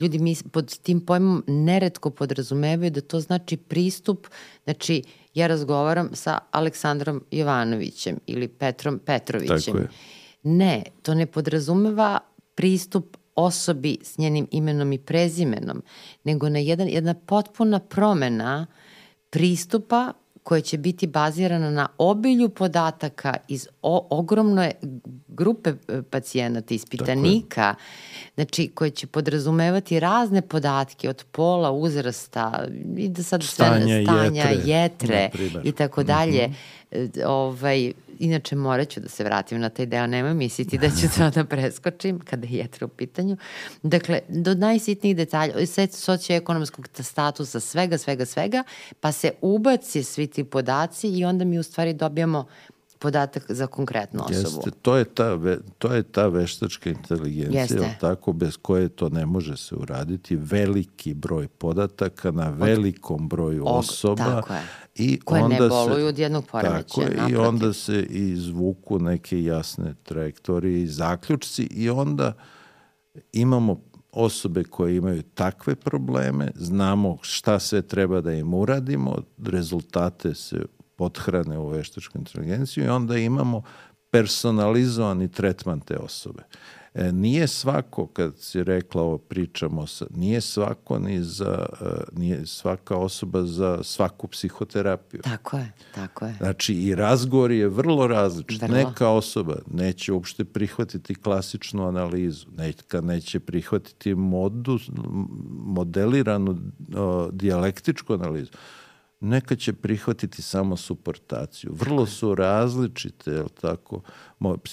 ljudi mi pod tim pojmom neretko podrazumevaju da to znači pristup, znači ja razgovaram sa Aleksandrom Jovanovićem ili Petrom Petrovićem. Tako je. Ne, to ne podrazumeva pristup osobi s njenim imenom i prezimenom, nego na jedan, jedna potpuna promena pristupa koja će biti bazirana na obilju podataka iz o, ogromne grupe e, pacijenata, ispitanika, znači koje će podrazumevati razne podatke od pola, uzrasta i da sad stanja, sve stanja, jetre, jetre i tako dalje. Mm -hmm. ovaj, inače morat ću da se vratim na taj deo, nemoj misliti da ću to da preskočim kada je jetra u pitanju. Dakle, do najsitnijih detalja, sve socioekonomskog statusa, svega, svega, svega, pa se ubaci svi ti podaci i onda mi u stvari dobijamo podatak za konkretnu osobu. Jeste, to je ta, ve, to je ta veštačka inteligencija, Jeste. tako, bez koje to ne može se uraditi. Veliki broj podataka na velikom broju Og, osoba. Tako je. I koje onda ne boluju se, od jednog poremeća. Tako je, i onda se izvuku neke jasne trajektorije i zaključci i onda imamo osobe koje imaju takve probleme, znamo šta sve treba da im uradimo, rezultate se pothrane u veštačku inteligenciju i onda imamo personalizovani tretman te osobe. E, nije svako, kad si rekla ovo pričamo, sa, nije svako ni za, uh, nije svaka osoba za svaku psihoterapiju. Tako je, tako je. Znači i razgovor je vrlo različit. Vrlo. Neka osoba neće uopšte prihvatiti klasičnu analizu, neka neće prihvatiti modu, modeliranu uh, dijalektičku analizu neka će prihvatiti samo suportaciju. Vrlo su različite, je tako?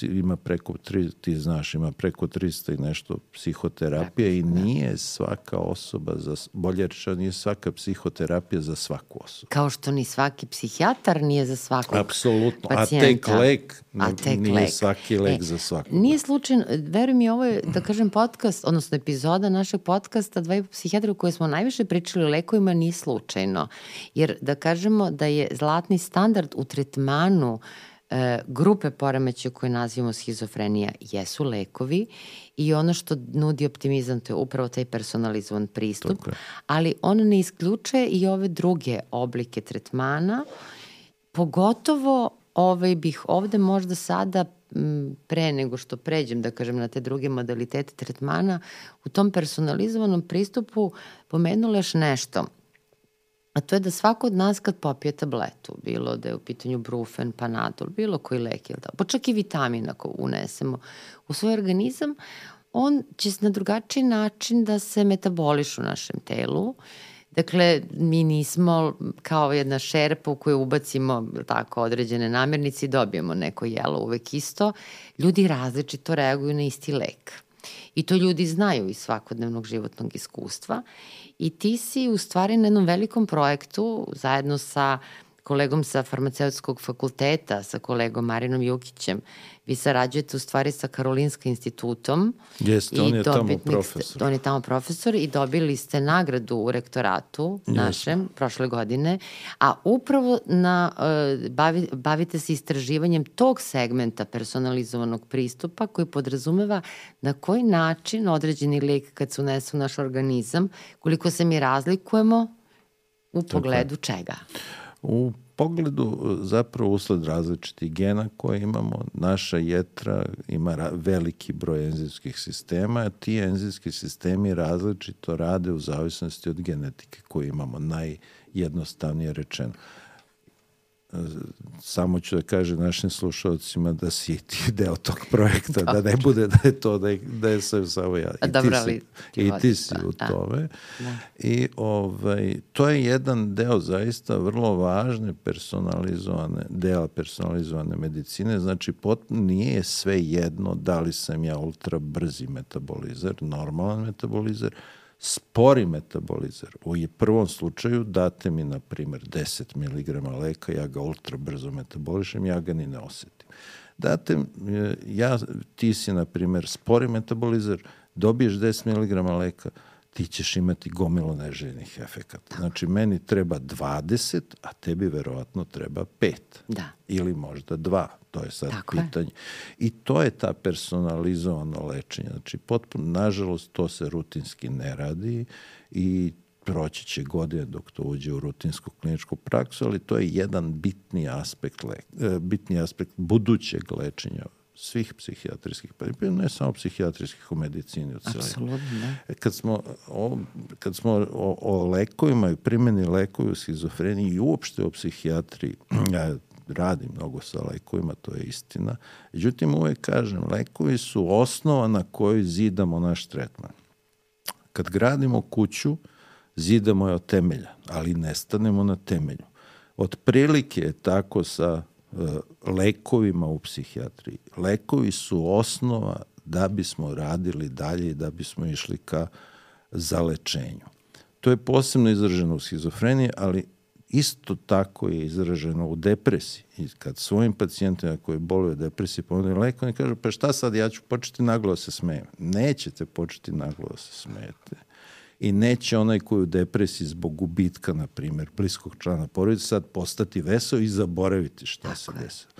Ima preko, tri, ti znaš, ima preko 300 i nešto psihoterapije i nije svaka osoba, za, bolje rečeno, nije svaka psihoterapija za svaku osobu. Kao što ni svaki psihijatar nije za svakog Apsolutno. A tek lek, A tek nije lek. svaki lek e, za svakog. Nije slučajno, veruj mi, ovo je, da kažem, podcast, odnosno epizoda našeg podcasta Dva i psihijatra u kojoj smo najviše pričali o lekovima, nije slučajno. Jer da kažemo da je zlatni standard u tretmanu e, grupe poremeća koje nazivamo schizofrenija jesu lekovi i ono što nudi optimizam to je upravo taj personalizovan pristup, ali on ne isključuje i ove druge oblike tretmana, pogotovo ovaj bih ovde možda sada pre nego što pređem, da kažem, na te druge modalitete tretmana, u tom personalizovanom pristupu pomenula još nešto – a to je da svako od nas kad popije tabletu, bilo da je u pitanju brufen, panadol, bilo koji lek, ili da, pa čak i vitamina ako unesemo u svoj organizam, on će na drugačiji način da se metaboliš u našem telu, Dakle, mi nismo kao jedna šerpa u koju ubacimo tako određene namirnice i dobijemo neko jelo uvek isto. Ljudi različito reaguju na isti lek. I to ljudi znaju iz svakodnevnog životnog iskustva. I ti si u stvari na jednom velikom projektu zajedno sa kolegom sa farmaceutskog fakulteta, sa kolegom Marinom Jukićem, vi sarađujete u stvari sa Karolinska institutom. Jeste, on je tamo profesor. On je tamo profesor i dobili ste nagradu u rektoratu Jeste. našem prošle godine, a upravo na, uh, bavi, bavite se istraživanjem tog segmenta personalizovanog pristupa koji podrazumeva na koji način određeni lek kad se unese u naš organizam, koliko se mi razlikujemo u pogledu Tako. čega. U pogledu zapravo usled različitih gena koje imamo, naša jetra ima veliki broj enzimskih sistema, a ti enzimski sistemi različito rade u zavisnosti od genetike koju imamo, najjednostavnije rečeno samo ću da kažem našim slušalcima da si ti deo tog projekta, da ne bude da je to, da je, da je sve samo ja. I Dobro, ti si, i ti si u da. tome. Da. I ovaj, to je jedan deo zaista vrlo važne personalizovane, dela personalizovane medicine, znači pot, nije sve jedno da li sam ja ultra brzi metabolizer, normalan metabolizer, spori metabolizer. U prvom slučaju date mi, na primer, 10 mg leka, ja ga ultra brzo metabolišem, ja ga ni ne osetim. Date, ja, ti si, na primer, spori metabolizer, dobiješ 10 mg leka, ti ćeš imati gomilo neželjenih efekata. Znači, meni treba 20, a tebi verovatno treba 5. Da. Ili možda 2. To je sad Tako pitanje. Je. I to je ta personalizovano lečenje. Znači, potpuno, nažalost, to se rutinski ne radi i proći će godine dok to uđe u rutinsku kliničku praksu, ali to je jedan bitni aspekt, le, e, bitni aspekt budućeg lečenja svih psihijatrijskih, pa ne samo psihijatrijskih u medicini u. Apsolutno, da. E, kad smo, o, kad smo o, o lekovima i primjeni lekovi u schizofreniji i uopšte o psihijatriji, ja radim mnogo sa lekovima, to je istina. Međutim, uvek kažem, lekovi su osnova na kojoj zidamo naš tretman. Kad gradimo kuću, zidamo je od temelja, ali ne stanemo na temelju. Od prilike je tako sa lekovima u psihijatriji. Lekovi su osnova da bismo radili dalje i da bismo išli ka zalečenju. To je posebno izraženo u schizofreniji, ali isto tako je izraženo u depresiji. I kad svojim pacijentima koji boluju depresiji ponudim leko, oni kažu, pa šta sad, ja ću početi naglo da se smejem. Nećete početi naglo da se smejete i neće onaj koji u depresiji zbog gubitka, na primjer, bliskog člana porodice sad postati veseo i zaboraviti šta Tako se desilo.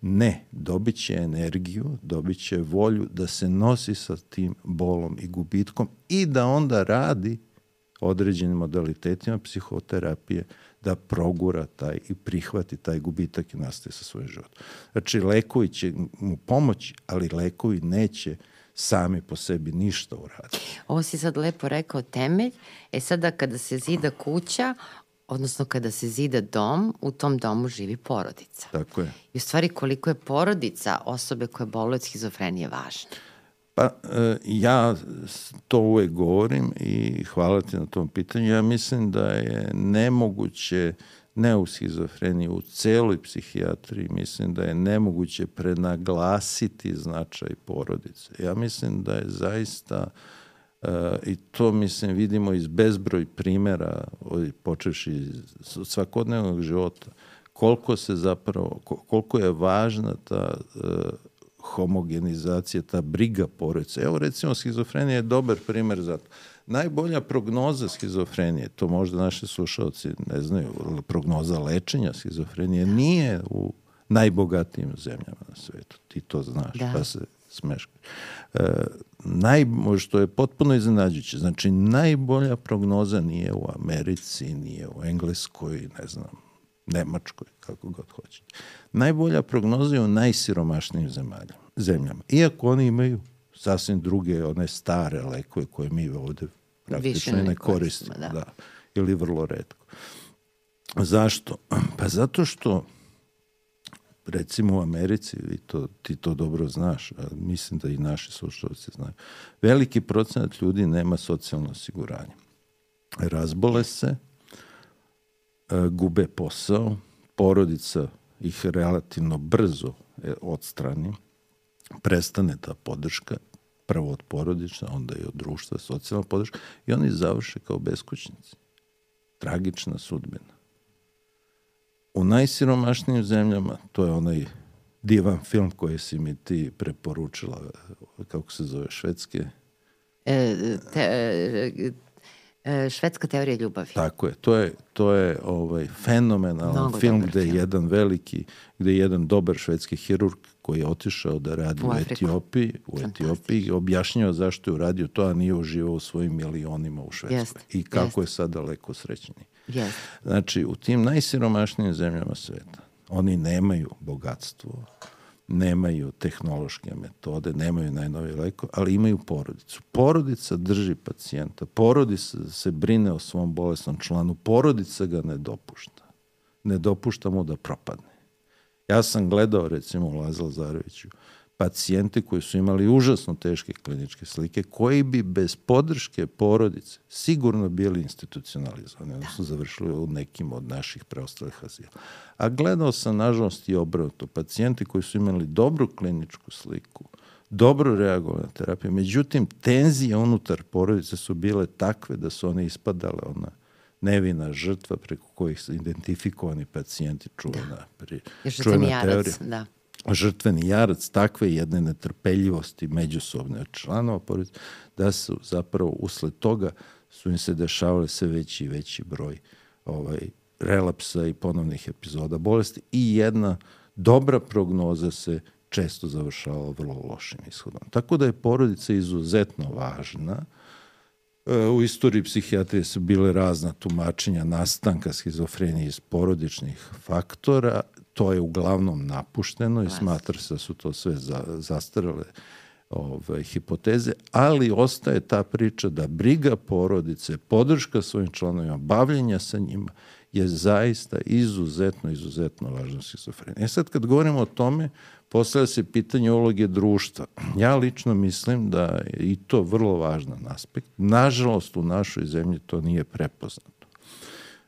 Ne, dobit će energiju, dobit će volju da se nosi sa tim bolom i gubitkom i da onda radi određenim modalitetima psihoterapije da progura taj i prihvati taj gubitak i nastaje sa svojim životom. Znači, lekovi će mu pomoći, ali lekovi neće uh, sami po sebi ništa uradi. Ovo si sad lepo rekao temelj. E sada kada se zida kuća, odnosno kada se zida dom, u tom domu živi porodica. Tako je. I u stvari koliko je porodica osobe koje boluju od schizofrenije važna? Pa e, ja to uvek govorim i hvala ti na tom pitanju. Ja mislim da je nemoguće ne u schizofreniji, u celoj psihijatriji mislim da je nemoguće prenaglasiti značaj porodice. Ja mislim da je zaista uh, i to mislim vidimo iz bezbroj primera počevši iz svakodnevnog života koliko se zapravo koliko je važna ta uh, homogenizacija, ta briga porodice. Evo recimo schizofrenija je dobar primer za to najbolja prognoza schizofrenije, to možda naši slušalci ne znaju, prognoza lečenja schizofrenije nije u najbogatijim zemljama na svetu. Ti to znaš, da. pa se smeška. E, naj, što je potpuno iznenađujuće. Znači, najbolja prognoza nije u Americi, nije u Engleskoj, ne znam, Nemačkoj, kako god hoćete. Najbolja prognoza je u najsiromašnijim zemljama. Iako oni imaju sasvim druge, one stare lekove koje mi ovde praktično ne, ne koristimo. Da. da. Ili vrlo redko. Zašto? Pa zato što recimo u Americi, i to, ti to dobro znaš, a mislim da i naši slušalci znaju, veliki procenat ljudi nema socijalno osiguranje. razbole se, e, gube posao, porodica ih relativno brzo e, odstrani, prestane ta podrška, prvo od porodična, onda i od društva, socijalna podrška, i oni završe kao beskućnici. Tragična sudbina. U najsiromašnijim zemljama, to je onaj divan film koji si mi ti preporučila, kako se zove, švedske? E, te, e, e, švedska teorija ljubavi. Tako je, to je, to je ovaj fenomenalan Mnogo film gde je jedan veliki, gde je jedan dobar švedski hirurg koji je otišao da radi u, u Etiopiji, u Etiopiji, objašnjava zašto je uradio to, a nije uživao u svojim milionima u Švedskoj. Jest, I kako jest. je sad daleko srećniji. Jest. Znači, u tim najsiromašnijim zemljama sveta, oni nemaju bogatstvo, nemaju tehnološke metode, nemaju najnovije leko, ali imaju porodicu. Porodica drži pacijenta, porodica se brine o svom bolesnom članu, porodica ga ne dopušta. Ne dopušta mu da propadne. Ja sam gledao, recimo, u Lazal Zaroviću, pacijente koji su imali užasno teške kliničke slike, koji bi bez podrške porodice sigurno bili institucionalizovani, da. su završili u nekim od naših preostalih azila. A gledao sam, nažalost, i obrnuto, pacijenti koji su imali dobru kliničku sliku, dobro reagovali na terapiju, međutim, tenzije unutar porodice su bile takve da su one ispadale ona nevina žrtva preko kojih su identifikovani pacijenti čuvena, da. pri, čuvena teorija. Da žrtveni jarac takve jedne netrpeljivosti međusobne članova porodice, da su zapravo usled toga su im se dešavale sve veći i veći broj ovaj, relapsa i ponovnih epizoda bolesti i jedna dobra prognoza se često završavala vrlo lošim ishodom. Tako da je porodica izuzetno važna. U istoriji psihijatrije su bile razna tumačenja nastanka schizofrenije iz porodičnih faktora to je uglavnom napušteno i smatra se da su to sve za, zastarale ove, hipoteze, ali ostaje ta priča da briga porodice, podrška svojim članovima, bavljenja sa njima je zaista izuzetno, izuzetno važno schizofrenija. E sad kad govorimo o tome, postavlja se pitanje uloge društva. Ja lično mislim da je i to vrlo važan aspekt. Nažalost, u našoj zemlji to nije prepoznato.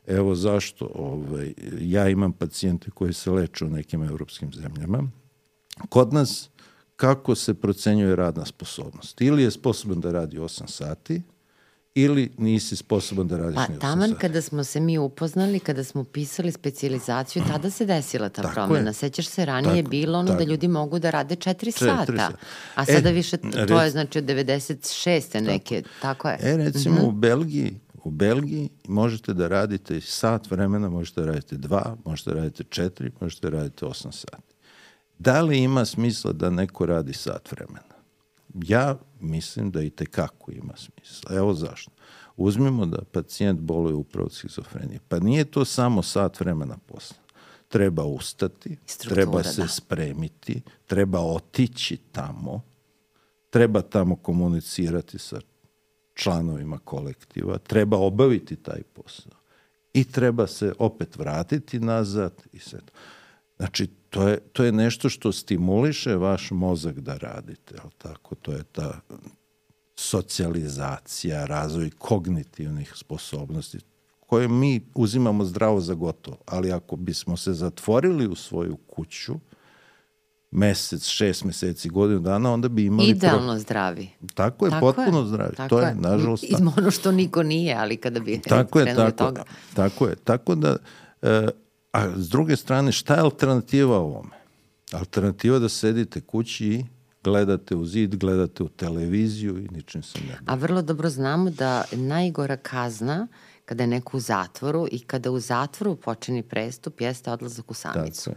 Evo zašto. Ovaj, ja imam pacijente koji se leče u nekim evropskim zemljama. Kod nas kako se procenjuje radna sposobnost? Ili je sposoban da radi 8 sati, ili nisi sposoban da radiš pa, ni 8 taman kada smo se mi upoznali, kada smo pisali specializaciju, tada se desila ta tako promena. Je. Sećaš se, ranije je bilo ono da tako. da ljudi mogu da rade 4 sata, a sada e, više, to rec... je znači od 96. neke, tako, tako je. E, recimo mm -hmm. u Belgiji U Belgiji možete da radite sat vremena, možete da radite dva, možete da radite četiri, možete da radite osam sati. Da li ima smisla da neko radi sat vremena? Ja mislim da i tekako ima smisla. Evo zašto. Uzmimo da pacijent boluje upravo od schizofrenije. Pa nije to samo sat vremena posla. Treba ustati, Struktura, treba se da. spremiti, treba otići tamo, treba tamo komunicirati sa članovima kolektiva, treba obaviti taj posao i treba se opet vratiti nazad i sve to. Znači, to je, to je nešto što stimuliše vaš mozak da radite, ali tako? To je ta socijalizacija, razvoj kognitivnih sposobnosti, koje mi uzimamo zdravo za gotovo. Ali ako bismo se zatvorili u svoju kuću, mesec, šest meseci, godinu dana, onda bi imali... Idealno pro... zdravi. Tako je, tako potpuno je. zdravi. Tako to je, je nažalost... Ono što niko nije, ali kada bi tako je, tako, toga. Tako je, tako da... E, a s druge strane, šta je alternativa ovome? Alternativa da sedite kući i gledate u zid, gledate u televiziju i ničim se ne... A vrlo dobro znamo da najgora kazna kada je neko u zatvoru i kada u zatvoru počini prestup jeste odlazak u samicu.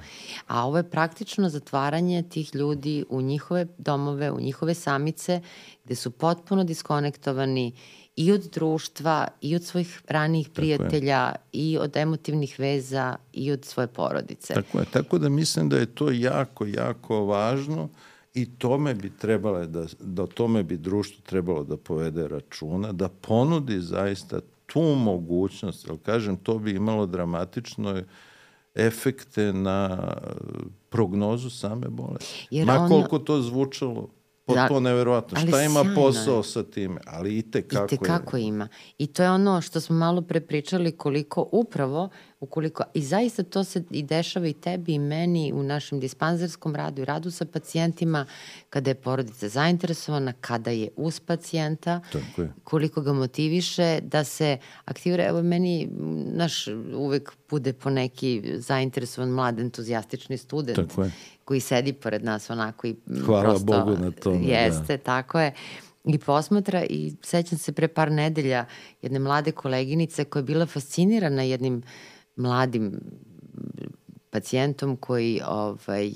A ovo je praktično zatvaranje tih ljudi u njihove domove, u njihove samice, gde su potpuno diskonektovani i od društva, i od svojih ranijih prijatelja, i od emotivnih veza, i od svoje porodice. Tako je, tako da mislim da je to jako, jako važno i tome bi trebalo da, da tome bi društvo trebalo da povede računa, da ponudi zaista tu mogućnost, ali kažem, to bi imalo dramatično efekte na prognozu same bolesti. Jer Ma koliko to zvučalo potpuno neverovatno. Šta ima posao sa time? Ali i te kako, I te kako je. ima. I to je ono što smo malo pre pričali koliko upravo ukoliko, i zaista to se i dešava i tebi i meni u našem dispanzerskom radu i radu sa pacijentima, kada je porodica zainteresovana, kada je uz pacijenta, je. koliko ga motiviše da se aktivira. Evo, meni naš uvek bude po neki zainteresovan mlad entuzijastični student Tako je. koji sedi pored nas onako i Hvala prosto, Bogu na tome. Da. Jeste, da. tako je i posmatra i sećam se pre par nedelja jedne mlade koleginice koja je bila fascinirana jednim uh, mladim pacijentom koji ovaj,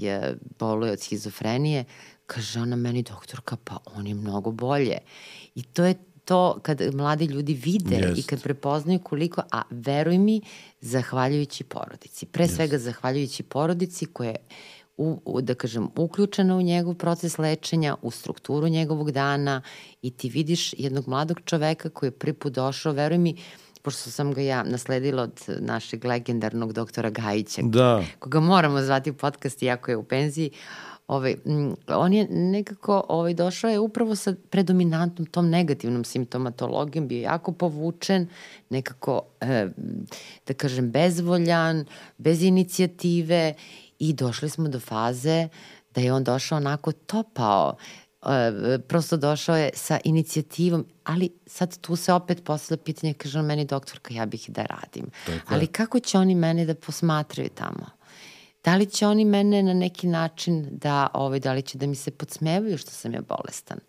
boluje od schizofrenije, kaže ona meni, doktorka, pa on je mnogo bolje. I to je to kad mladi ljudi vide Jest. i kad prepoznaju koliko, a veruj mi, zahvaljujući porodici. Pre Jest. svega zahvaljujući porodici koja je u, u, da kažem, uključena u njegov proces lečenja, u strukturu njegovog dana i ti vidiš jednog mladog čoveka koji je prvi put došao, veruj mi, uh, pošto sam ga ja nasledila od našeg legendarnog doktora Gajića, da. koga moramo zvati u podcast iako je u penziji, ovaj, on je nekako ovaj, došao je upravo sa predominantnom tom negativnom simptomatologijom, bio jako povučen, nekako, e, da kažem, bezvoljan, bez inicijative i došli smo do faze da je on došao onako topao, prosto došao je sa inicijativom, ali sad tu se opet postavlja pitanje, kaže on meni doktorka, ja bih da radim. Tako ali kako će oni mene da posmatraju tamo? Da li će oni mene na neki način da, ovaj, da li će da mi se podsmevaju što sam ja bolestan?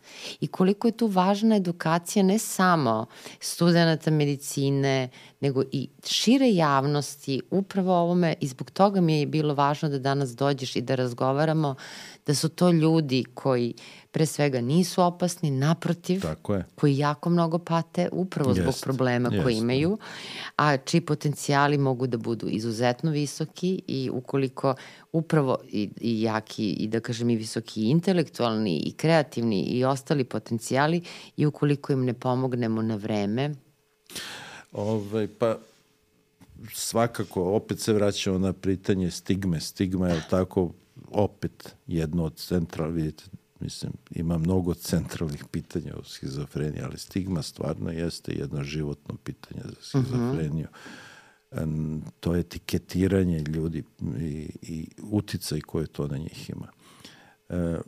I koliko je tu važna edukacija ne samo studenta medicine, nego i šire javnosti upravo ovome i zbog toga mi je bilo važno da danas dođeš i da razgovaramo da su to ljudi koji pre svega nisu opasni, naprotiv, Tako je. koji jako mnogo pate upravo zbog jest, problema jest. koje imaju, a čiji potencijali mogu da budu izuzetno visoki i ukoliko upravo i, i jaki i da kažem i visoki i intelektualni i kreativni i ostali potencijali i ukoliko im ne pomognemo na vreme. Ove, ovaj, pa svakako opet se vraćamo na pitanje stigme. Stigma je tako opet jedno od centra, vidite, mislim, ima mnogo centralnih pitanja o schizofreniji, ali stigma stvarno jeste jedno životno pitanje za schizofreniju. Uh mhm. -huh. To je etiketiranje ljudi i, i uticaj koje to na njih ima. E,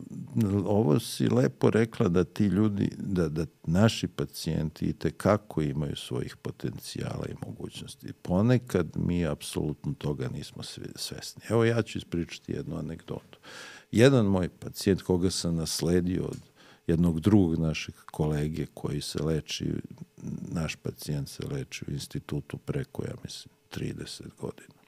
ovo si lepo rekla da ti ljudi, da, da naši pacijenti i tekako imaju svojih potencijala i mogućnosti. Ponekad mi apsolutno toga nismo svesni. Evo ja ću ispričati jednu anegdotu. Jedan moj pacijent koga sam nasledio od jednog drugog našeg kolege koji se leči, naš pacijent se leči u institutu preko, ja mislim, 30 godina.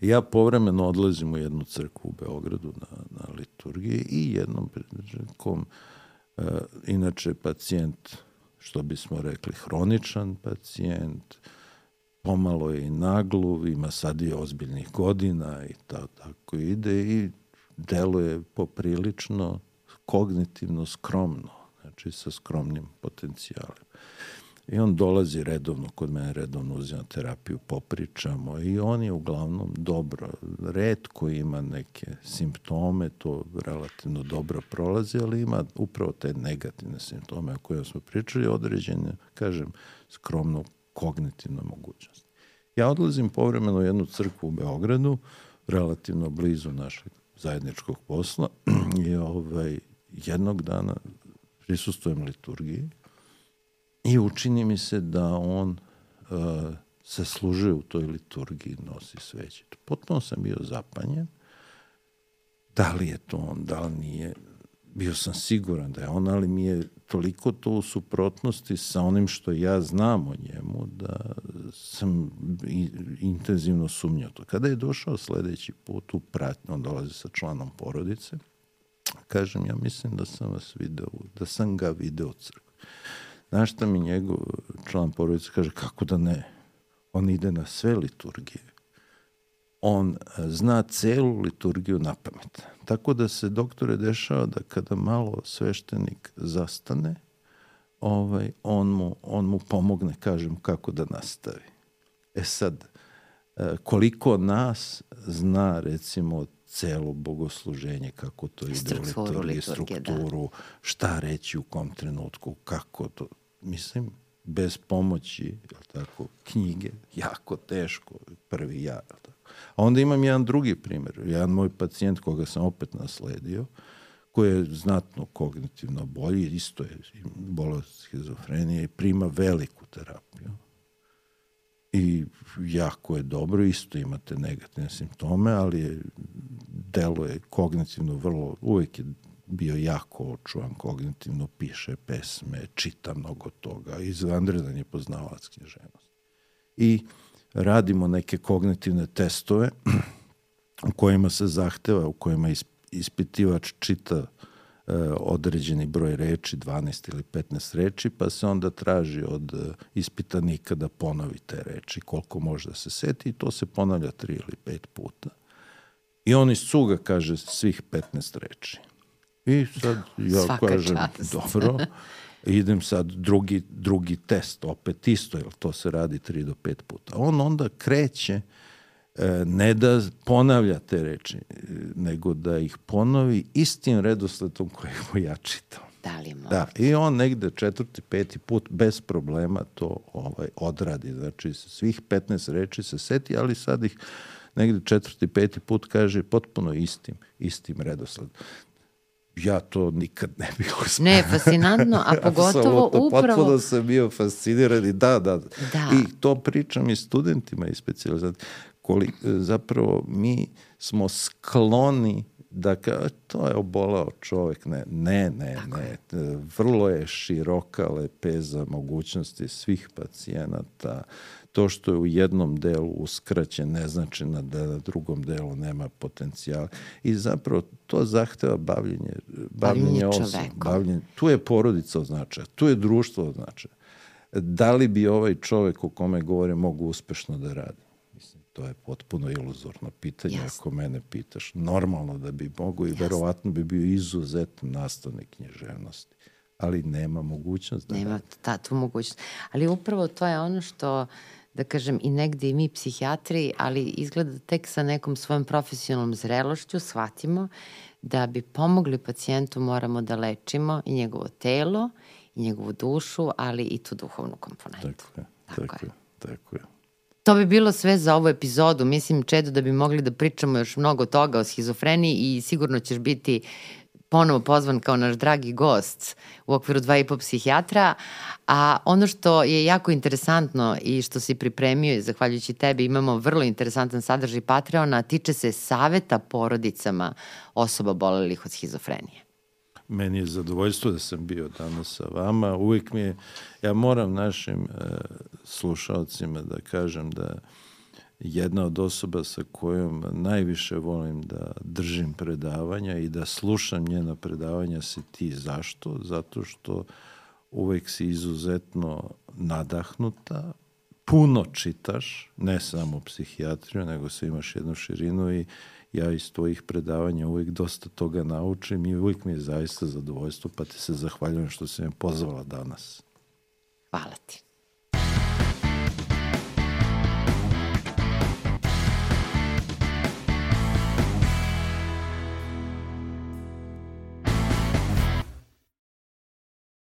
Ja povremeno odlazim u jednu crkvu u Beogradu na, na liturgiji i jednom prilikom, e, inače pacijent, što bismo rekli, hroničan pacijent, pomalo je i nagluv, ima sad i ozbiljnih godina i ta, tako ide i deluje poprilično kognitivno skromno, znači sa skromnim potencijalima. I on dolazi redovno, kod mene redovno uzima terapiju, popričamo i on je uglavnom dobro, redko ima neke simptome, to relativno dobro prolazi, ali ima upravo te negativne simptome o kojima smo pričali, određene, kažem, skromno kognitivna mogućnost. Ja odlazim povremeno u jednu crkvu u Beogradu, relativno blizu našeg zajedničkog posla i ovaj, jednog dana prisustujem liturgiji I učini mi se da on uh, se služuje u toj liturgiji, nosi sveće. Potpuno sam bio zapanjen. Da li je to on, da li nije. Bio sam siguran da je on, ali mi je toliko to u suprotnosti sa onim što ja znam o njemu, da sam intenzivno sumnjao to. Kada je došao sledeći put u pratnju, on dolazi sa članom porodice, kažem, ja mislim da sam vas video, da sam ga video u crkvi. Znaš šta mi njegov član porodice kaže, kako da ne? On ide na sve liturgije. On e, zna celu liturgiju na pamet. Tako da se doktore dešava da kada malo sveštenik zastane, ovaj, on, mu, on mu pomogne, kažem, kako da nastavi. E sad, e, koliko nas zna recimo celo bogosluženje, kako to ide u liturgiji, da. strukturu, da. šta reći u kom trenutku, kako to, mislim, bez pomoći, tako, knjige, jako teško, prvi ja, tako. A onda imam jedan drugi primjer, jedan moj pacijent koga sam opet nasledio, koji je znatno kognitivno bolji, isto je bolest schizofrenije i prima veliku terapiju. I jako je dobro, isto imate negativne simptome, ali je, deluje kognitivno vrlo, uvek je bio jako očuvan kognitivno, piše pesme, čita mnogo toga, izvanredan je poznavac književnosti. I radimo neke kognitivne testove u kojima se zahteva, u kojima ispitivač čita e, određeni broj reči, 12 ili 15 reči, pa se onda traži od e, ispitanika da ponovi te reči, koliko može da se seti i to se ponavlja 3 ili 5 puta. I on iz cuga kaže svih 15 reči. I sad ja Svaka kažem, čast. dobro, idem sad drugi, drugi test, opet isto, jer to se radi 3 do 5 puta. On onda kreće e, ne da ponavlja te reči, e, nego da ih ponovi istim redosledom kojeg mu ja čitao. Da li može? Da, i on negde četvrti, peti put bez problema to ovaj odradi. Znači, svih 15 reči se seti, ali sad ih negde četvrti, peti put kaže potpuno istim, istim redosledom ja to nikad ne bih uspio. Ne, fascinantno, a pogotovo upravo... Potpuno sam bio fasciniran i da, da, Da. I to pričam i studentima i specializacijama. Koli, zapravo mi smo skloni da ka, to je obolao čovek, ne, ne, ne, Tako ne. Vrlo je široka lepeza mogućnosti svih pacijenata. To što je u jednom delu uskraćen ne znači da na drugom delu nema potencijala. I zapravo to zahteva bavljenje, bavljenje, Bavljenje čovekom. Bavljenje, tu je porodica od značaja, tu je društvo od značaja. Da li bi ovaj čovek o kome govore mogu uspešno da radi? Mislim, to je potpuno iluzorno pitanje Jasno. ako mene pitaš. Normalno da bi mogu i verovatno bi bio izuzetan nastavnik književnosti. Ali nema mogućnost da Nema ta, tu mogućnost. Ali upravo to je ono što, da kažem, i negde i mi psihijatri, ali izgleda da tek sa nekom svojom profesionalnom zrelošću shvatimo da bi pomogli pacijentu moramo da lečimo i njegovo telo, i njegovu dušu, ali i tu duhovnu komponentu. Tako je, Tako tako, je. je. Tako je. To bi bilo sve za ovu epizodu. Mislim, Čedo, da bi mogli da pričamo još mnogo toga o schizofreniji i sigurno ćeš biti ponovo pozvan kao naš dragi gost u okviru dva i po psihijatra, a ono što je jako interesantno i što si pripremio i zahvaljujući tebi imamo vrlo interesantan sadržaj Patreona, tiče se saveta porodicama osoba bolelih od schizofrenije. Meni je zadovoljstvo da sam bio danas sa vama. Uvijek mi je, ja moram našim e, slušalcima da kažem da jedna od osoba sa kojom najviše volim da držim predavanja i da slušam njena predavanja si ti. Zašto? Zato što uvek si izuzetno nadahnuta, puno čitaš, ne samo psihijatriju, nego se imaš jednu širinu i ja iz tvojih predavanja uvijek dosta toga naučim i uvijek mi je zaista zadovoljstvo, pa ti se zahvaljujem što si me pozvala danas. Hvala ti.